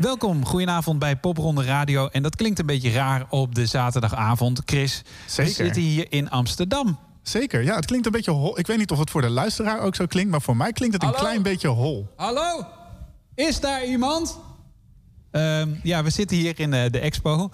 Welkom, goedenavond bij Popronde Radio. En dat klinkt een beetje raar op de zaterdagavond. Chris, Zeker. we zitten hier in Amsterdam. Zeker, ja, het klinkt een beetje hol. Ik weet niet of het voor de luisteraar ook zo klinkt, maar voor mij klinkt het een Hallo? klein beetje hol. Hallo? Is daar iemand? Ehm, ja, we zitten hier in eh, de expo.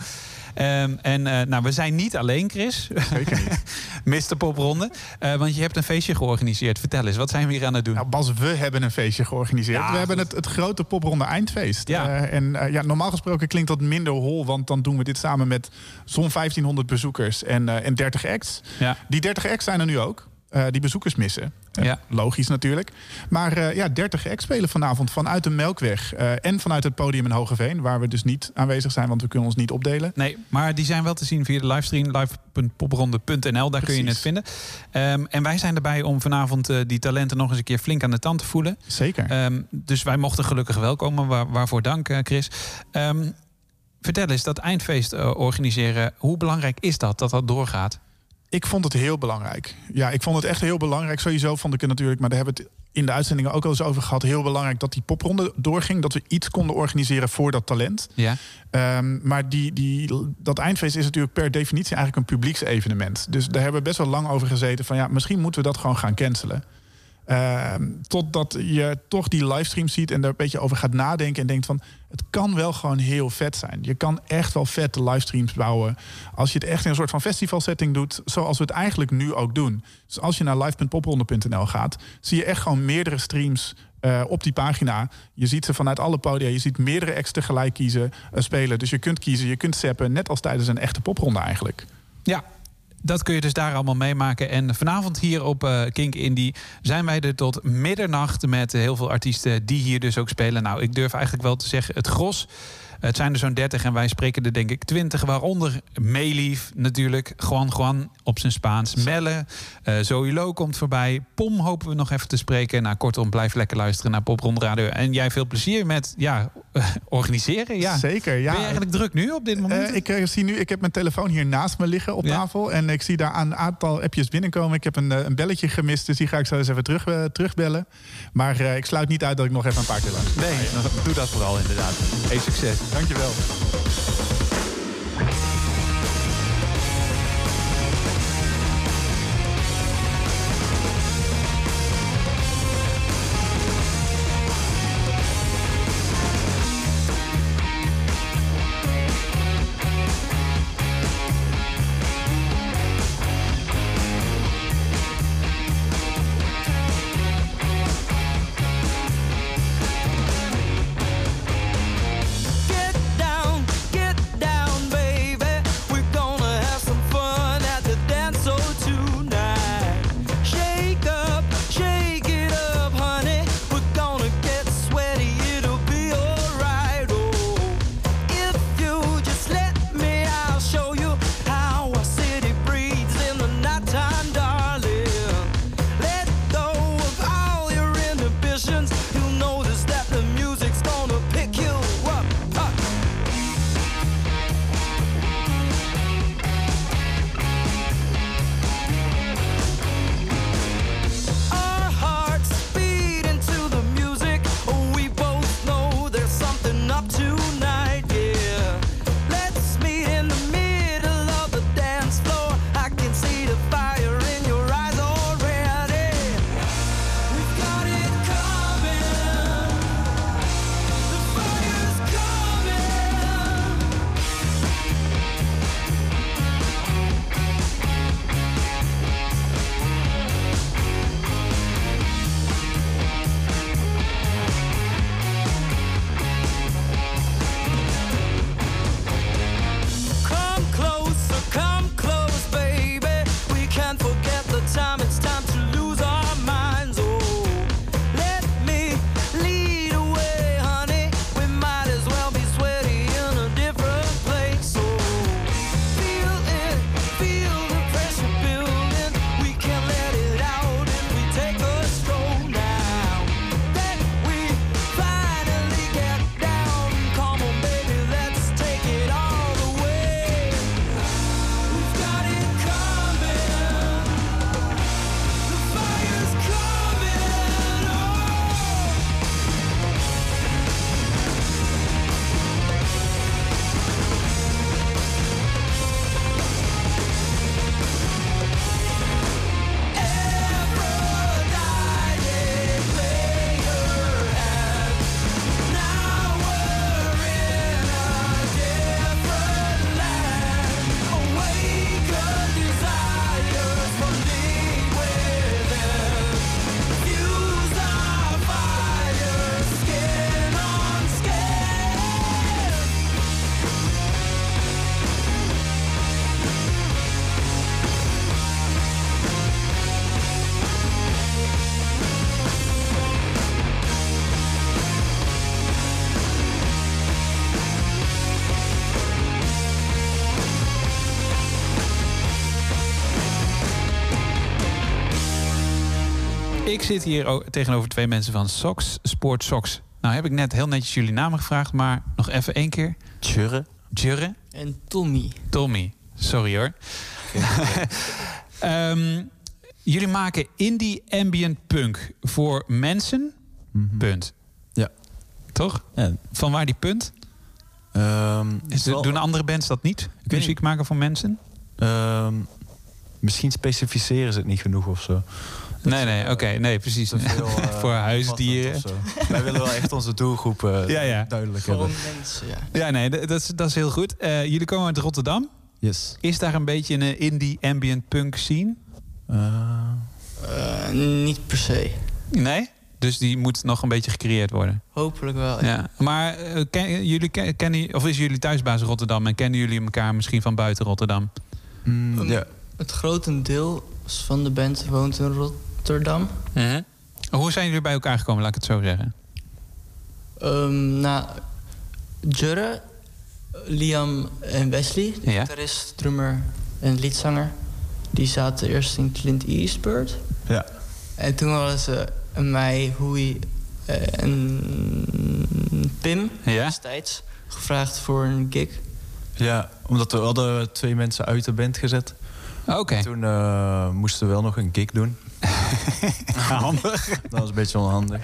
Ehm, en eh, nou, we zijn niet alleen, Chris. Zeker niet. Mr. Popronde. Eh, want je hebt een feestje georganiseerd. Vertel eens, wat zijn we hier aan het doen? Nou, Bas, we hebben een feestje georganiseerd. Ja, we hebben het, het grote popronde eindfeest. Ja. Eh, en ja, normaal gesproken klinkt dat minder hol, want dan doen we dit samen met zo'n 1500 bezoekers en, en 30 acts. Ja. Die 30 acts zijn er nu ook. Eh, die bezoekers missen. Eh, Ja. Logisch natuurlijk. Maar eh, ja, 30 acts spelen vanavond vanuit de Melkweg en vanuit het podium in Hogeveen, waar we dus niet aanwezig zijn, want we kunnen ons niet opdelen. Nee, maar die zijn wel te zien via de livestream live.popronde.nl. Daar kun je het vinden. Ehm, en wij zijn erbij om vanavond die talenten nog eens een keer flink aan de tand te voelen. Zeker. Ehm, dus wij mochten gelukkig welkomen. Waar, waarvoor dank, Chris. Ehm, vertel eens, dat eindfeest organiseren. Hoe belangrijk is dat, dat dat doorgaat? Ik vond het heel belangrijk. Ja, ik vond het echt heel belangrijk. Sowieso vond ik het natuurlijk, maar daar hebben we het in de uitzendingen ook al eens over gehad. Heel belangrijk dat die popronde doorging. Dat we iets konden organiseren voor dat talent. Ja, Ehm, maar die, die, dat eindfeest is natuurlijk per definitie eigenlijk een publieksevenement. Dus daar hebben we best wel lang over gezeten van ja, misschien moeten we dat gewoon gaan cancelen. Ehm, totdat je toch die livestream ziet en daar een beetje over gaat nadenken en denkt van het kan wel gewoon heel vet zijn. Je kan echt wel vette livestreams bouwen als je het echt in een soort van festivalsetting doet, zoals we het eigenlijk nu ook doen. Dus als je naar live.popronde.nl gaat, zie je echt gewoon meerdere streams eh, op die pagina. Je ziet ze vanuit alle podia. Je ziet meerdere acts tegelijk kiezen, eh, spelen. Dus je kunt kiezen, je kunt zappen, net als tijdens een echte popronde eigenlijk. ja. Dat kun je dus daar allemaal meemaken. En vanavond hier op eh, Kink Indie zijn wij er tot middernacht met heel veel artiesten die hier dus ook spelen. Nou, ik durf eigenlijk wel te zeggen, het gros. Het zijn er zo'n 30 en wij spreken er denk ik 20. Waaronder Meelief natuurlijk. Juan Juan op zijn Spaans. Melle. eh Zoe Lo komt voorbij. Pom hopen we nog even te spreken. Nou, kortom, blijf lekker luisteren naar Popronde Radio. En jij veel plezier met ja, organiseren. Ja. Zeker, ja. Ben je eigenlijk druk nu op dit moment? Eh, ik eh, zie nu, ik heb mijn telefoon hier naast me liggen op Ja. tafel. En ik zie daar een aantal appjes binnenkomen. Ik heb een, eh, een belletje gemist, dus die ga ik zo eens even terug, eh, terugbellen. Maar eh, ik sluit niet uit dat ik nog even een paar keer luister. Nee, doe dat vooral inderdaad. Hey, succes. Dankjewel. Zit hier tegenover twee mensen van Sox, Sport Sox. Nou heb ik net heel netjes jullie namen gevraagd, maar nog even één keer. Tjurre. Jurre, En Tommy. Tommy. Sorry hoor. Ehm, jullie maken indie ambient punk voor mensen. Punt. Ja. Toch? Ja, Van waar die punt? ehm, Is wel- Doen andere bands dat niet? Muziek maken voor mensen? ehm, misschien specificeren ze het niet genoeg of zo. Nee, nee, oké. nee, precies. Veel, eh, voor huisdieren. of zo. Wij willen wel echt onze doelgroep eh, Ja, ja. duidelijk Gewoon hebben. mensen, ja. Ja, nee, dat is, dat is heel goed. Eh, jullie komen uit Rotterdam. Yes. Is daar een beetje een indie ambient punk scene? Eh, Eh, niet per se. Nee? Dus die moet nog een beetje gecreëerd worden. Hopelijk wel. ja. Ja. Maar eh, ken, jullie ken- kennen, of is jullie thuisbaas Rotterdam en kennen jullie elkaar misschien van buiten Rotterdam? mm, Um, ja. Het grotendeel van de band woont in Rotterdam. Hoe zijn jullie bij elkaar gekomen, laat ik het zo zeggen? Ehm nou, Jurre, Liam en Wesley, de Ja. gitarist, drummer en liedzanger, die zaten eerst in Clint Eastbird. ja. En toen hadden ze mij, Hoei eh, en Pim Ja? destijds gevraagd voor een gig. Ja, omdat we hadden twee mensen uit de band gezet. Oké. Toen eh, moesten we wel nog een gig doen. Handig. Dat was een beetje onhandig.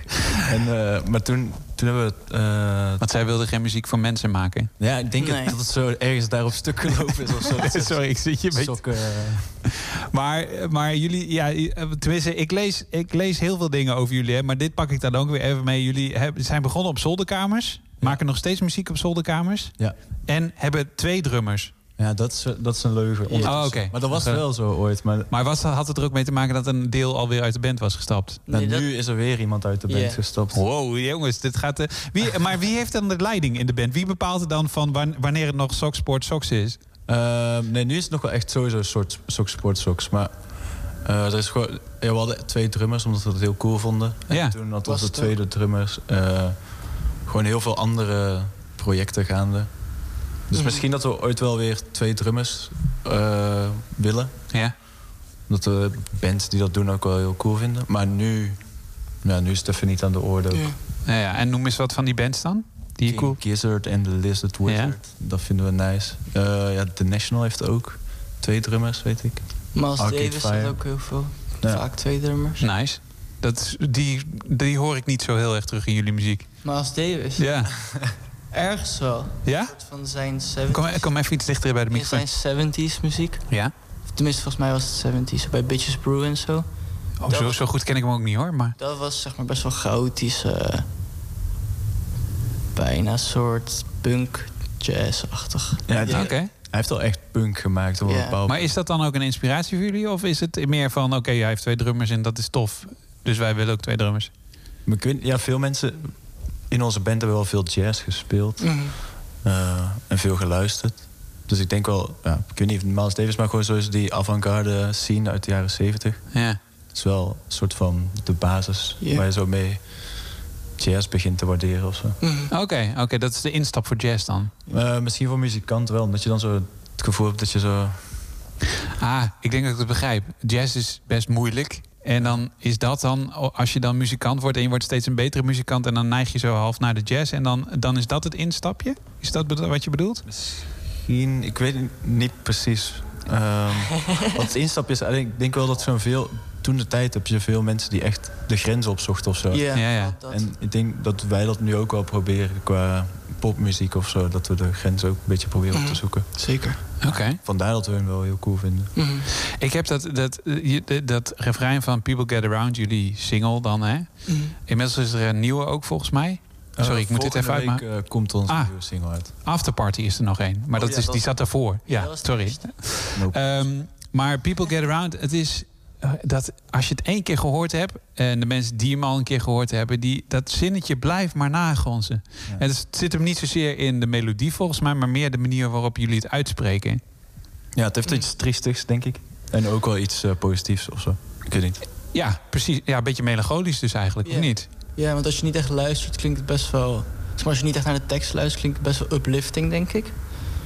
En, eh, maar toen, toen hebben we... het, eh, Want zij wilden geen muziek voor mensen maken. ja, ik denk Nee. dat het zo ergens daar op stuk gelopen is of zo. Sorry, ik zit je een beetje... sokken, eh, Maar, maar jullie, ja, tenminste, ik lees, ik lees heel veel dingen over jullie, hè, maar dit pak ik dan ook weer even mee. Jullie hebben, zijn begonnen op zolderkamers, maken nog steeds muziek op zolderkamers Ja. en hebben twee drummers. Ja, dat is, dat is een leugen. ondertussen. Oh, oké. Maar dat was wel zo ooit. Maar Maar was, had het er ook mee te maken dat een deel alweer uit de band was gestapt? nou, dat- nu is er weer iemand uit de band Ja. gestapt. Wow, jongens, dit gaat. eh, wie, maar wie heeft dan de leiding in de band? Wie bepaalt het dan van wan- wanneer het nog Sox Sport Sox is? Ehm, nee, nu is het nog wel echt sowieso een soort sportsocks. Maar eh, er is gewoon, ja, we hadden twee drummers, omdat we het heel cool vonden. Ja. En toen had onze het tweede drummers eh, gewoon heel veel andere projecten gaande. Dus Mhm. misschien dat we ooit wel weer twee drummers eh, willen. Ja. Omdat de bands die dat doen ook wel heel cool vinden. Maar nu, ja, nu is het even niet aan de orde. ook. Ja. Ja, ja. En noem eens wat van die bands dan? Die King cool. Gizzard en The Lizard Wizard. Dat vinden we nice. Eh, ja, The National heeft ook twee drummers, weet ik. Miles Arcade Davis Fire. had ook heel veel. Ja. Vaak twee drummers. Nice. Dat, die, die hoor ik niet zo heel erg terug in jullie muziek. Miles Davis, Ja. ergens wel. Ja? Een soort van zijn 70s. Kom, kom even iets dichter bij de microfoon. zijn 70s muziek. Ja? Tenminste, volgens mij was het 70s. Bij Bitches Brew en zo. Oh, zo, zo goed ken ik hem ook niet hoor. Maar Dat was zeg maar best wel chaotisch. eh, bijna soort punk jazz-achtig. Ja, Oké. Hij heeft wel echt punk gemaakt Ja. bepaald Maar is dat dan ook een inspiratie voor jullie? Of is het meer van, oké, hij heeft twee drummers en dat is tof. Dus wij willen ook twee drummers. Ja, veel mensen in onze band hebben wel veel jazz gespeeld. Mhm. eh, en veel geluisterd. Dus ik denk wel, ja, ik weet niet of Miles Davis, maar gewoon zoals die avant-garde scene uit de jaren 70. Ja. Het is wel een soort van de basis waar je zo mee jazz begint te waarderen of zo. Mhm. Oké, oké, dat is de instap voor jazz dan. Eh, misschien voor muzikanten wel, omdat je dan zo het gevoel hebt dat je zo... Ah, ik denk dat ik het begrijp. Jazz is best moeilijk. En dan is dat dan, als je dan muzikant wordt en je wordt steeds een betere muzikant en dan neig je zo half naar de jazz en dan, dan is dat het instapje? Is dat wat je bedoelt? Misschien, ik weet het niet precies. Ehm wat het instapje is, ik denk wel dat zo'n veel... Toen de tijd heb je veel mensen die echt de grenzen opzochten of zo. Ja, Ja. En ik denk dat wij dat nu ook wel proberen qua popmuziek of zo. Dat we de grens ook een beetje proberen op te Mhm. zoeken. Zeker. Oké. Vandaar dat we hem wel heel cool vinden. Mhm. Ik heb dat, dat, eh, je- dat, dat refrein van People Get Around, jullie single dan, hè? Mhm. Inmiddels is er een nieuwe ook volgens mij. Sorry, ik moet dit even uitmaken. week, eh, komt onze Ah. nieuwe single uit. Afterparty is er nog één. Maar Oh, dat ja, is, dat- die zat daarvoor. Ja, sorry. Nope. Ehm, maar People Get Around, het is eh, dat als je het één keer gehoord hebt en de mensen die hem al een keer gehoord hebben, die, dat zinnetje blijft maar nagonzen. Ja. En het zit hem niet zozeer in de melodie volgens mij, maar meer de manier waarop jullie het uitspreken. ja, het heeft iets triestigs, denk ik. En ook wel iets eh, positiefs of zo. Ik weet niet. Ja, precies. Ja, een beetje melancholisch dus eigenlijk, of Ja. niet? Ja, want als je niet echt luistert, klinkt het best wel... zeg maar, als je niet echt naar de tekst luistert, klinkt het best wel uplifting, denk ik.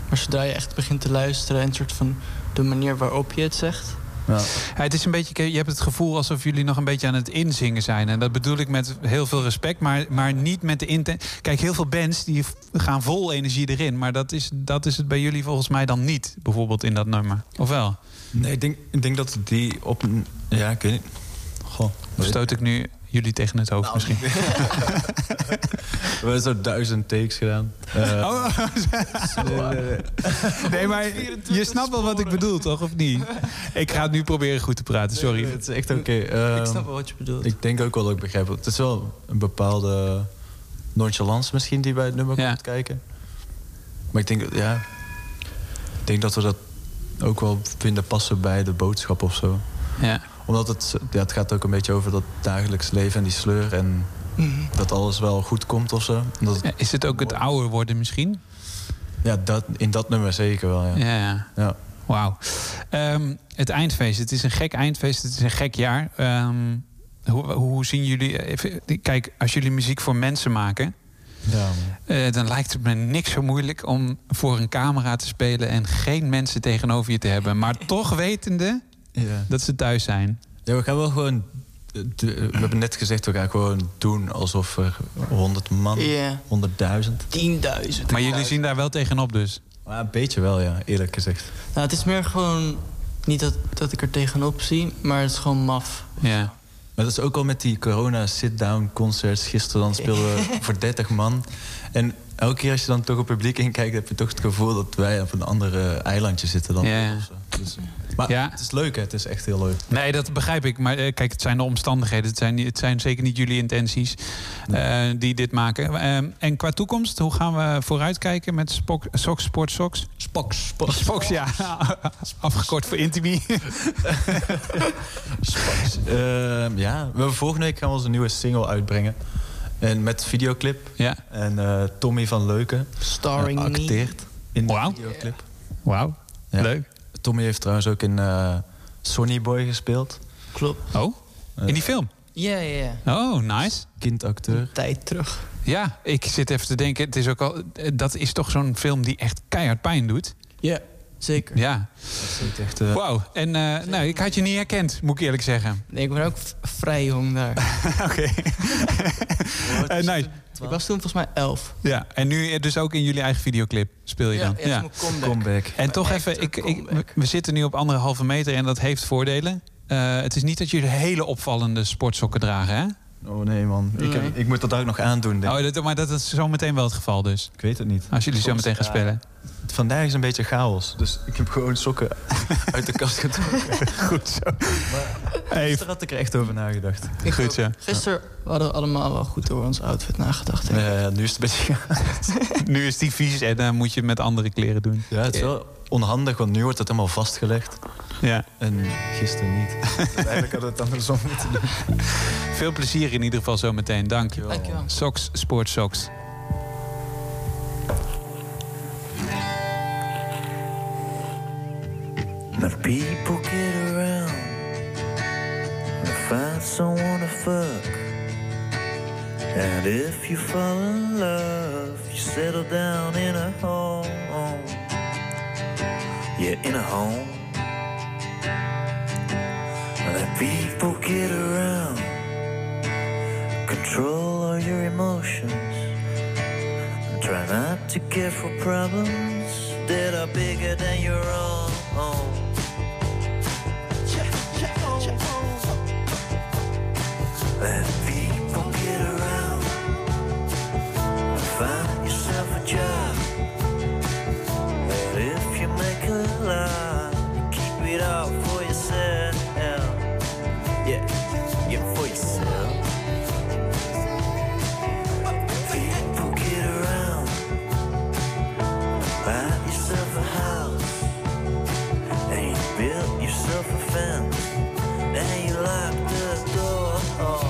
Maar zodra je echt begint te luisteren en een soort van de manier waarop je het zegt... Ja. Ja, het is een beetje, je hebt het gevoel alsof jullie nog een beetje aan het inzingen zijn. En dat bedoel ik met heel veel respect, maar, maar niet met de intent. Kijk, heel veel bands die gaan vol energie erin. Maar dat is, dat is het bij jullie volgens mij dan niet, bijvoorbeeld in dat nummer. Of wel? Nee, ik denk, ik denk dat die op een... Ja, ik weet niet. Goh. Stoot ik nu jullie tegen het hoofd misschien? We hebben zo duizend takes gedaan. Eh, Oh, nee, nee, nee. nee, maar je snapt wel wat ik bedoel, toch? Of niet? Ik ga het nu proberen goed te praten, sorry. Nee, het is echt oké. ik Ehm, snap wel wat je bedoelt. Ik denk ook wel dat ik begrijp. Het is wel een bepaalde nonchalance misschien die bij het nummer Ja. komt kijken. Maar ik denk, ja, ik denk dat we dat ook wel vinden passen bij de boodschap of zo. Ja. Omdat het, ja, het gaat ook een beetje over dat dagelijks leven en die sleur en Mhm. dat alles wel goed komt of zo. Dat het- Is het ook het ouder worden misschien? ja, dat, in dat nummer zeker wel, ja. Ja, ja. ja. Wauw. Ehm, het eindfeest. Het is een gek eindfeest. Het is een gek jaar. Ehm, hoe, hoe zien jullie... Even, kijk, als jullie muziek voor mensen maken... ja eh, dan lijkt het me niks zo moeilijk om voor een camera te spelen... en geen mensen tegenover je te hebben. Maar toch wetende ja. dat ze thuis zijn. Ja, we gaan wel gewoon. we hebben net gezegd, we gaan gewoon doen alsof er 100 man, Ja, 100.000. 10.000. Maar jullie zien daar wel tegenop dus. Maar een beetje wel, ja, eerlijk gezegd. Nou, het is meer gewoon... Niet dat, dat ik er tegenop zie, maar het is gewoon maf. Ja. Maar dat is ook al met die corona sit-down concerts. Gisteren dan speelden we voor 30 man. En elke keer als je dan toch op publiek inkijkt... heb je toch het gevoel dat wij op een andere eilandje zitten dan. Ja, ja. Dus, maar Ja. het is leuk, hè? Het is echt heel leuk. Nee, dat begrijp ik. Maar eh, kijk, het zijn de omstandigheden. Het zijn, het zijn zeker niet jullie intenties eh, die dit maken. Ehm, en qua toekomst, hoe gaan we vooruitkijken met Spok, Sox Sport Sox? Spoks, spoks. Spox, ja. Afgekort voor Intimi. Ehm, ja, we hebben volgende week gaan we onze nieuwe single uitbrengen. En met videoclip. ja. En eh, Tommy van Leuken Starring eh, me. acteert in de Wauw. videoclip. Wauw. Ja. Leuk. Tommy heeft trouwens ook in eh Sonny Boy gespeeld. Klopt. Oh, in die film? Ja, ja, ja. Oh, nice. Kindacteur. Tijd terug. Ja, ik zit even te denken. Het is ook al, eh, dat is toch zo'n film die echt keihard pijn doet. Ja, zeker. Ja. Dat is echt, eh, Wauw. En eh, nou, ik had je niet herkend, moet ik eerlijk zeggen. Nee, ik ben ook vrij jong daar. Oké. Eh, nice. Ik was toen volgens mij elf. Ja, en nu dus ook in jullie eigen videoclip speel je Ja, dan. ja, dat is mijn comeback. comeback. En toch even, ik, ik, we- zitten nu op anderhalve meter en dat heeft voordelen. Eh, het is niet dat jullie hele opvallende sportsokken dragen, hè? Oh nee, man. Ik, heb, ik moet dat ook nog aandoen. Denk. ik. Oh, dat, maar dat is zo meteen wel het geval dus. Ik weet het niet. Als jullie zo Soms, meteen gaan ja, spelen. Vandaag is een beetje chaos. Dus ik heb gewoon sokken uit de kast getrokken. Goed zo. Hey, Gisteren had ik er echt over nagedacht. Ik Goed zo. Gisteren hadden we allemaal wel goed over ons outfit nagedacht. denk ik. Ja, ja, nu is het een beetje chaos. nu is die vies en dan moet je het met andere kleren doen. Ja, het is wel onhandig, want nu wordt het helemaal vastgelegd. Ja. En gisteren niet. Eigenlijk hadden we het andersom moeten doen. Veel plezier in ieder geval zo meteen. Dank. Dankjewel. Soks, Sport Soks. Now people get around and find someone to fuck. And if you fall in love, you settle down in a home. Yeah, in a home. Now people get around, control all your emotions. And try not to care for problems that are bigger than your own. Let door.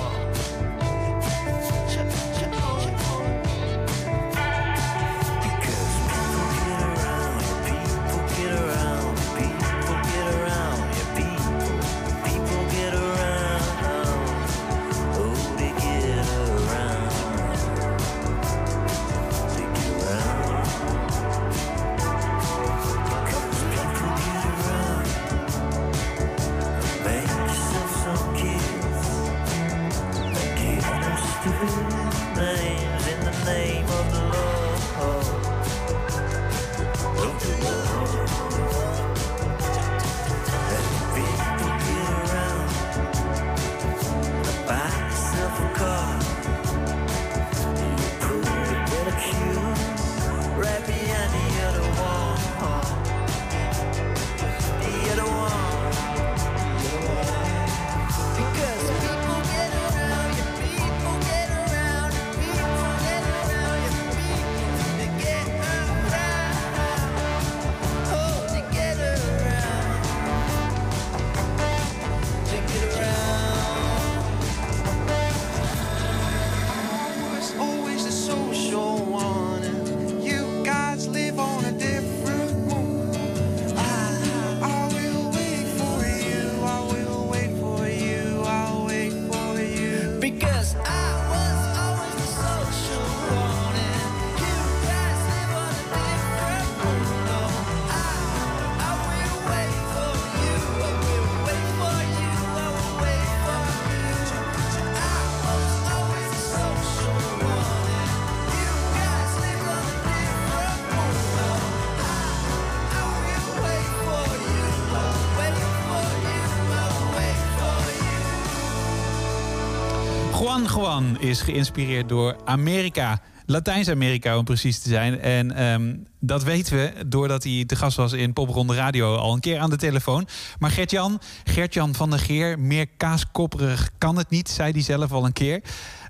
Is geïnspireerd door Amerika. Latijns-Amerika om precies te zijn. En ehm, dat weten we doordat hij te gast was in Popronde Radio al een keer aan de telefoon. Maar Gert-Jan, Gert-Jan van der Geer, meer kaaskopperig kan het niet, zei hij zelf al een keer.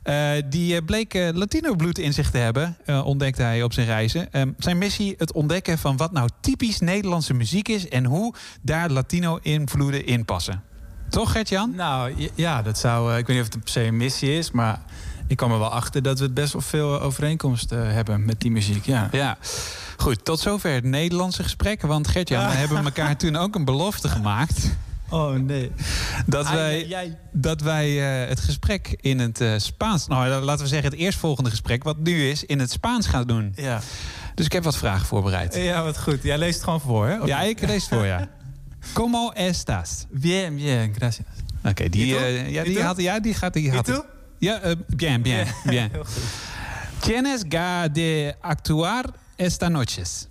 Eh, die eh, bleek eh, Latino-bloed in zich te hebben, ontdekte hij op zijn reizen. Ehm, zijn missie het ontdekken van wat nou typisch Nederlandse muziek is... en hoe daar Latino-invloeden in passen. Toch, Gert-Jan? Nou ja, dat zou. eh, ik weet niet of het per se een missie is, maar ik kwam er wel achter dat we best wel veel overeenkomsten hebben met die muziek. Ja. Ja. Goed, tot zover het Nederlandse gesprek. Want Gert-Jan, we hebben elkaar toen ook een belofte gemaakt... Oh nee. dat wij, dat wij eh, het gesprek in het eh, Spaans... nou, laten we zeggen het eerstvolgende gesprek... wat nu is, in het Spaans gaan doen. Ja. Dus ik heb wat vragen voorbereid. ja, wat goed. Jij leest het gewoon voor, hè? Ja, ik lees het voor, ja. Como estás? Bien, bien, gracias. Oké, die, ¿Y tú? eh, ja, ¿Y die had, ja, die gaat... Die had het. Ja, eh, bien, bien, bien. Tienes ga de actuar esta noches?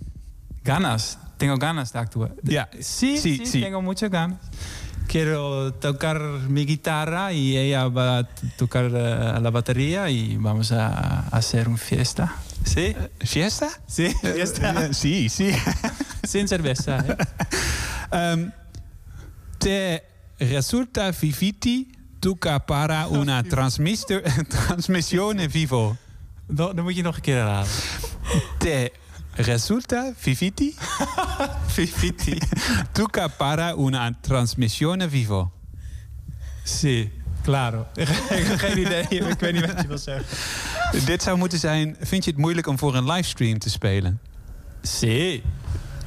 Ganas. Tengo ganas de actuar. Ja, Sí, sí, sí, sí. tengo muchas ganas. Quiero tocar mi guitarra y ella va a tocar eh, la batería y vamos a hacer un fiesta. ¿Sí? Fiesta? Sí, fiesta. Sí, sí. Sin cerveza, ¿eh? Ehm, te resulta viviti tuca para una transmissione vivo. Dan, dan moet je nog een keer herhalen. Te resulta viviti Viviti. tuca para una transmissione vivo. Sí, claro. ik heb geen idee. Ik weet niet wat je wil zeggen. Dit zou moeten zijn, vind je het moeilijk om voor een livestream te spelen? Sí.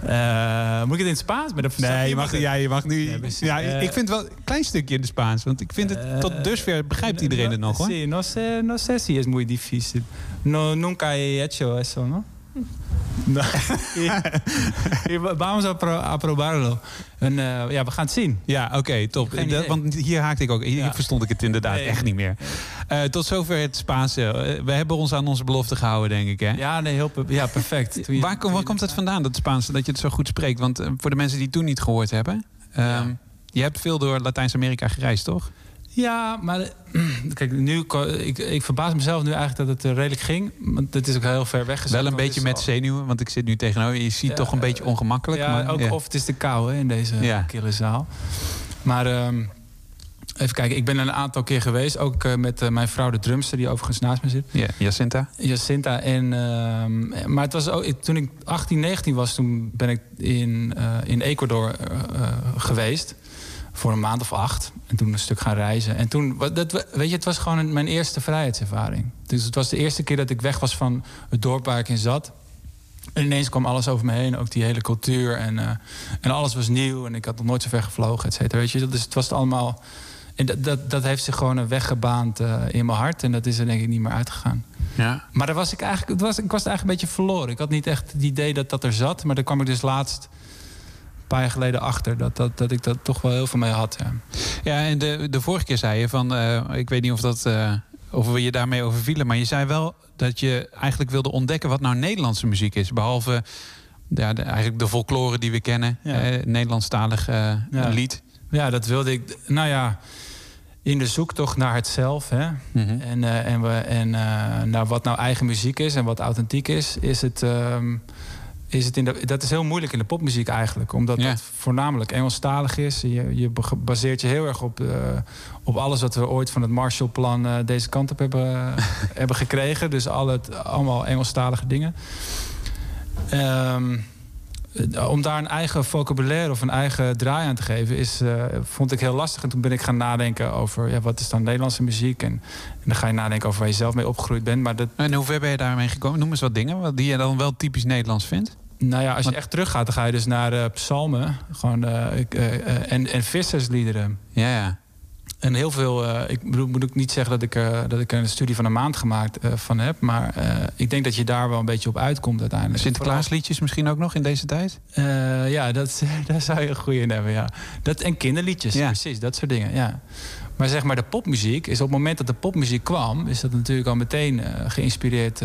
Eh, moet ik het in het Spaans? Met een Nee, je mag, ja, je mag nu... Ja, precies. Ja, Eh, ik vind wel een klein stukje in het Spaans. Want ik vind het, tot dusver begrijpt iedereen het nog, hoor. Sí, no sé, no sé si es muy difícil. No, nunca he hecho eso, ¿no? Vamos a, pro- a probarlo. En eh, ja, we gaan het zien. Ja, oké, top. Dat- want hier haakte ik ook. Hier Ja. verstond ik het inderdaad Nee. echt niet meer. Eh, tot zover het Spaanse. Eh, we hebben ons aan onze belofte gehouden, denk ik. Hè? Ja, nee, heel ja, perfect. Je- waar, kom- waar komt het vandaan, dat Spaanse, dat je het zo goed spreekt? Want voor de mensen die het toen niet gehoord hebben... ehm, je hebt veel door Latijns-Amerika gereisd, toch? Ja, maar kijk, nu, ik, ik verbaas mezelf nu eigenlijk dat het eh, redelijk ging. Want het is ook heel ver weg. Wel een beetje met zenuwen, want ik zit nu tegenover je. Je ziet Ja, toch een eh, beetje ongemakkelijk. Ja, maar, ook, ja. of het is de kou hè, in deze Ja. kille zaal. Maar ehm, even kijken, ik ben er een aantal keer geweest. Ook eh, met mijn vrouw, de drumster, die overigens naast me zit. Ja, Jacinta. Jacinta. En, ehm, maar het was ook, toen ik 18, 19 was, toen ben ik in, in Ecuador geweest. Voor een maand of acht. En toen een stuk gaan reizen. En toen, dat, weet je, het was gewoon een- mijn eerste vrijheidservaring. Dus het was de eerste keer dat ik weg was van het dorp waar ik in zat. En ineens kwam alles over me heen, ook die hele cultuur. En, eh, en alles was nieuw en ik had nog nooit zo ver gevlogen, et cetera. Weet je, dus het was allemaal... En dat, dat, dat heeft zich gewoon een weg gebaand eh, in mijn hart. En dat is er denk ik niet meer uitgegaan. Ja. Maar daar was ik, eigenlijk, het was, ik was eigenlijk een beetje verloren. Ik had niet echt het idee dat dat er zat. Maar daar kwam ik dus laatst, paar jaar geleden, achter. Dat, dat, dat ik dat toch wel heel veel mee had. Ja. Ja, en de, de vorige keer zei je van... eh, ik weet niet of, dat, eh, of we je daarmee overvielen... maar je zei wel dat je eigenlijk wilde ontdekken... wat nou Nederlandse muziek is. Behalve ja, de, eigenlijk de folklore die we kennen. Ja. eh, Nederlandstalig Ja. lied. ja, dat wilde ik. Nou ja, in de zoektocht naar het zelf. Hè? Mhm. En, en, we, en naar wat nou eigen muziek is en wat authentiek is, is het. ehm, is het in de, dat is heel moeilijk in de popmuziek eigenlijk. Omdat Ja. het voornamelijk Engelstalig is. Je, je baseert je heel erg op, eh, op alles wat we ooit van het Marshallplan eh, deze kant op hebben, hebben gekregen. Dus al het, allemaal Engelstalige dingen. Ehm, eh, om daar een eigen vocabulaire of een eigen draai aan te geven, is, eh, vond ik heel lastig. En toen ben ik gaan nadenken over ja, wat is dan Nederlandse muziek. En, en dan ga je nadenken over waar je zelf mee opgegroeid bent. Maar dat, En hoe ver ben je daarmee gekomen? Noem eens wat dingen die je dan wel typisch Nederlands vindt. nou ja, als je echt teruggaat, dan ga je dus naar eh, psalmen gewoon, eh, eh, eh, en, en vissersliederen. Ja, ja. En heel veel, eh, ik bedoel, moet ook niet zeggen dat ik, eh, dat ik een studie van een maand gemaakt eh, van heb. Maar ik denk dat je daar wel een beetje op uitkomt uiteindelijk. Sinterklaasliedjes misschien ook nog in deze tijd? Ja, dat, daar zou je een goede in hebben, ja. Dat, en kinderliedjes, Ja. precies, dat soort dingen, ja. Maar zeg maar, de popmuziek is op het moment dat de popmuziek kwam... is dat natuurlijk al meteen geïnspireerd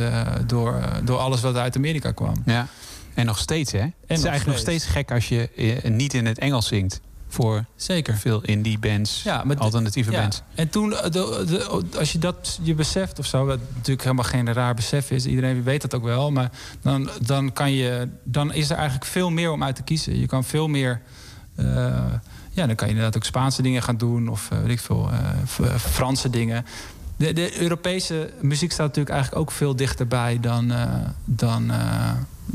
door, door alles wat uit Amerika kwam. Ja. En nog steeds, hè? het is eigenlijk nog steeds. gek als je niet in het Engels zingt. Voor Zeker. veel indie bands, Ja, maar d- alternatieve ja. bands. En toen, eh, de, de- als je dat je beseft of zo, wat natuurlijk helemaal geen raar besef is, iedereen weet dat ook wel, maar dan, dan, kan je, dan is er eigenlijk veel meer om uit te kiezen. Je kan veel meer. eh, ja, dan kan je inderdaad ook Spaanse dingen gaan doen of eh, weet ik veel, Franse dingen. De, de Europese muziek staat natuurlijk eigenlijk ook veel dichterbij dan, dan,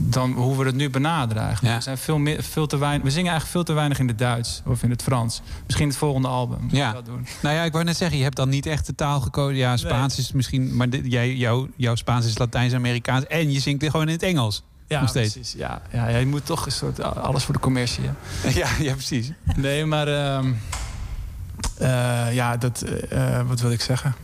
dan hoe we het nu benaderen eigenlijk. Ja. We, zijn veel meer, veel te weinig, we zingen eigenlijk veel te weinig in het Duits of in het Frans. Misschien het volgende album. Ja. dat doen. Nou ja, ik wou net zeggen, je hebt dan niet echt de taal gekozen. Ja, Spaans is misschien, maar dit- jij, jou, jouw Spaans is Latijns-Amerikaans en je zingt gewoon in het Engels. Ja, Nog steeds. precies. Ja, ja, je moet toch een soort alles voor de commercie. hè. Ja, ja precies. Nee, maar ehm, eh, ja, dat. eh, wat wil ik zeggen?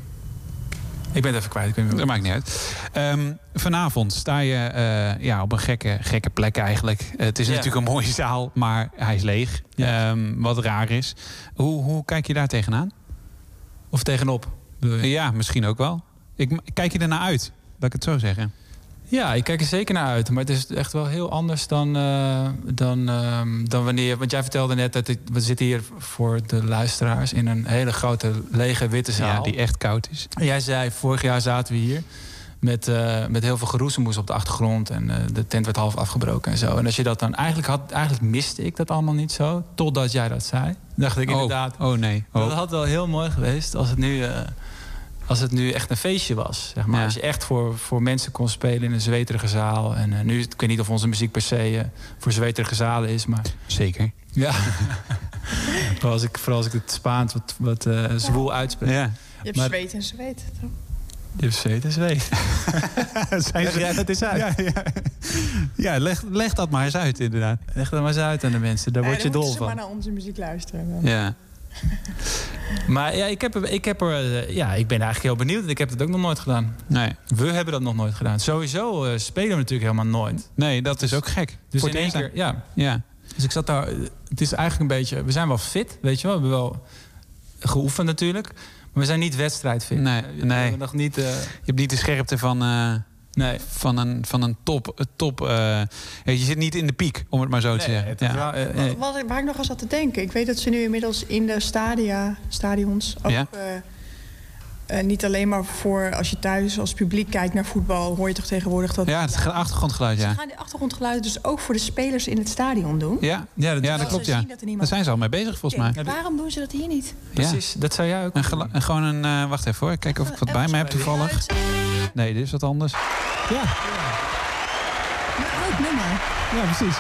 Ik ben het even kwijt. Ik weet niet Dat maakt niet uit. Ehm, vanavond sta je eh, ja, op een gekke, gekke plek eigenlijk. Het is Ja. natuurlijk een mooie zaal, maar hij is leeg. Ja. Ehm, wat raar is. Hoe, hoe kijk je daar tegenaan? Of tegenop. Ja, misschien ook wel. Ik, kijk je ernaar uit? Laat ik het zo zeggen. Ja, ik kijk er zeker naar uit. Maar het is echt wel heel anders dan, eh, dan, ehm, dan wanneer. Want jij vertelde net dat ik, we zitten hier voor de luisteraars in een hele grote lege witte zaal. Ja, die echt koud is. En Jij zei, vorig jaar zaten we hier met, eh, met heel veel geroezemoes op de achtergrond. En eh, de tent werd half afgebroken en zo. En als je dat dan eigenlijk had, eigenlijk miste ik dat allemaal niet zo. Totdat jij dat zei. Dacht ik Oh, inderdaad, oh nee. dat Oh. had wel heel mooi geweest als het nu, als het nu echt een feestje was. Zeg maar. Ja. Als je echt voor, voor mensen kon spelen in een zweterige zaal. En eh, nu, ik weet niet of onze muziek per se eh, voor zweterige zalen is, maar Zeker. ja. vooral, als ik, vooral als ik het Spaans wat, wat eh, zwoel uitspreek. Ja. Je hebt Maar- zweet en zweet. toch? Je hebt zweet en zweet. Zijn Leg jij dat eens uit? Ja, ja. ja leg, leg dat maar eens uit inderdaad. Leg dat maar eens uit aan de mensen. Daar Ja, word je dan dol moeten ze van. maar naar onze muziek luisteren. dan. Ja. Maar ja, ik, heb, ik, heb er, eh, ja, ik ben eigenlijk heel benieuwd. en Ik heb het ook nog nooit gedaan. Nee. We hebben dat nog nooit gedaan. Sowieso eh, spelen we natuurlijk helemaal nooit. nee, dat is ook gek. Dus Voor in één keer, ja. Ja. Dus ik zat daar. eh, Het is eigenlijk een beetje. We zijn wel fit, weet je wel. We hebben wel geoefend natuurlijk. Maar we zijn niet wedstrijdfit. Nee, we nee. hebben nog niet. Je hebt niet de scherpte van, nee. van een, van een top. top eh, je zit niet in de piek, om het maar zo te Nee, zeggen. Ja. wel, eh, nee. Wat, waar ik nog aan zat te denken. Ik weet dat ze nu inmiddels in de stadia, stadions ook... Ja. eh, eh, niet alleen maar voor als je thuis als publiek kijkt naar voetbal... hoor je toch tegenwoordig dat... ja, het achtergrondgeluid, Ze ja. gaan die achtergrondgeluiden dus ook voor de spelers in het stadion doen. Ja, Ja, dat, ja, dat Terwijl klopt, ze ja. zien dat er niemand- Daar zijn ze al mee bezig, volgens mij. Waarom doen ze dat hier niet? precies. Dat zou jij ook. En gewoon een... eh, wacht even hoor, kijken of ik wat bij me heb toevallig. Nee, dit is wat anders. Ja, Een oud nummer. ja precies.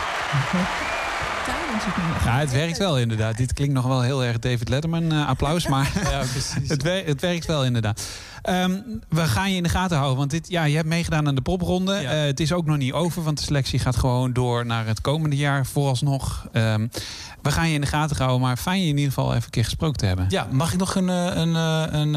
Tijdens het nummer. Ja, het werkt wel inderdaad. Dit klinkt nog wel heel erg David Letterman eh, applaus, maar Ja, precies. het, wer- het werkt wel inderdaad. Ehm, we gaan je in de gaten houden, want dit, ja, je hebt meegedaan aan de popronde. Ja. Eh, het is ook nog niet over, want de selectie gaat gewoon door naar het komende jaar vooralsnog. Ehm, we gaan je in de gaten houden, maar fijn je in ieder geval even een keer gesproken te hebben. Ja, mag ik nog een, eh, een, eh, een,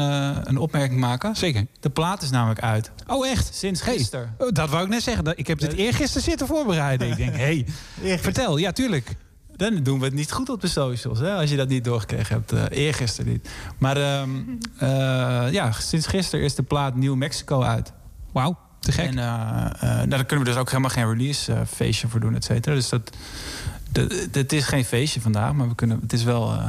een opmerking maken? Zeker. De plaat is namelijk uit. Oh, echt? Sinds gisteren. Oh, dat wou ik net zeggen. Ik heb dit eergisteren zitten voorbereiden. Ik denk, hé, hey, vertel. Ja, tuurlijk. Dan doen we het niet goed op de socials, hè, als je dat niet doorgekregen hebt. eh eergisteren niet. Maar ehm, eh, ja, sinds gisteren is de plaat New Mexico uit. Wauw, te gek. En eh, nou, daar kunnen we dus ook helemaal geen release feestje voor doen, et cetera. Dus dat, dat, het is geen feestje vandaag, maar we kunnen, het, is wel, eh,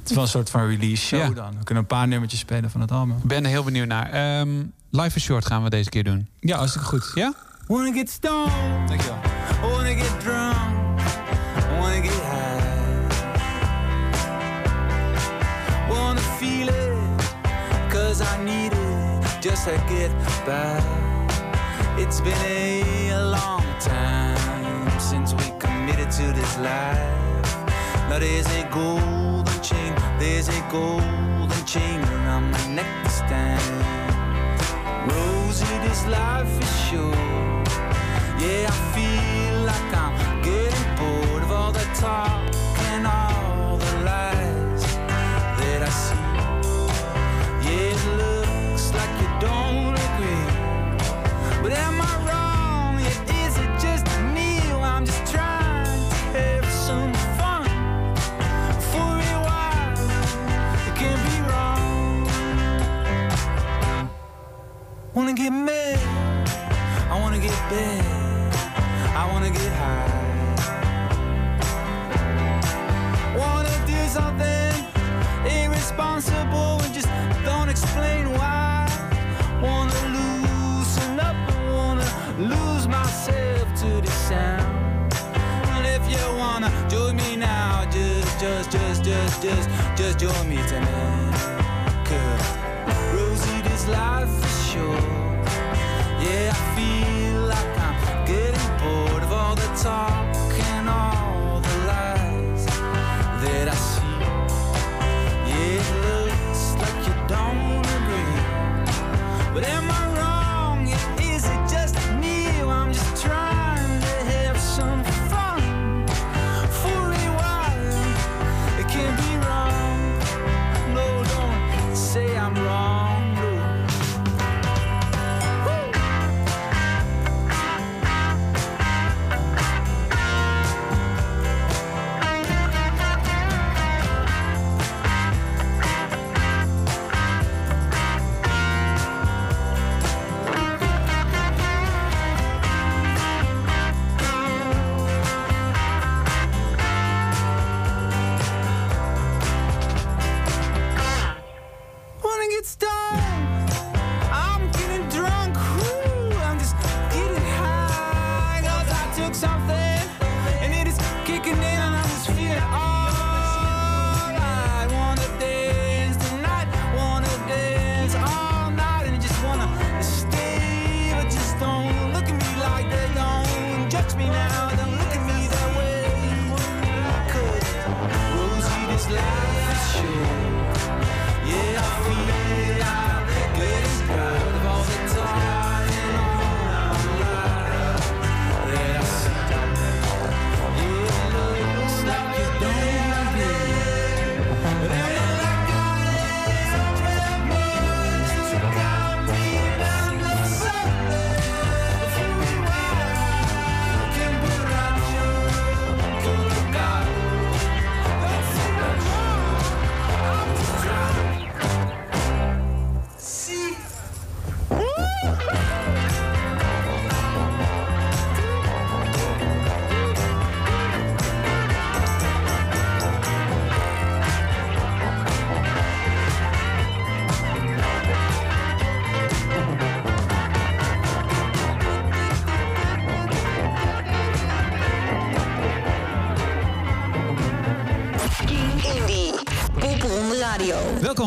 het is wel een soort van release show Ja. dan. We kunnen een paar nummertjes spelen van het album. Ik ben er heel benieuwd naar. Ehm Live is Short gaan we deze keer doen. Ja, hartstikke goed. Ja? Wanna get stoned, Dankjewel. wanna get drunk, cause I need it just to get by. It's been a long time since we committed to this life. Now there's a golden chain, there's a golden chain around my neck this time. Rosie, this life is short. Yeah, I feel like I'm getting bored of all the talk Wanna get mad, I wanna get bad, I wanna get high. Wanna do something irresponsible and just don't explain why. Wanna loosen up and wanna lose myself to the sound. And if you wanna join me now, just, just, just, just, just, just join me tonight. Cause Rosie, this life. Short. Yeah, I feel like I'm getting bored of all the talk and all the lies that I see. Yeah, it looks like you don't agree. But am I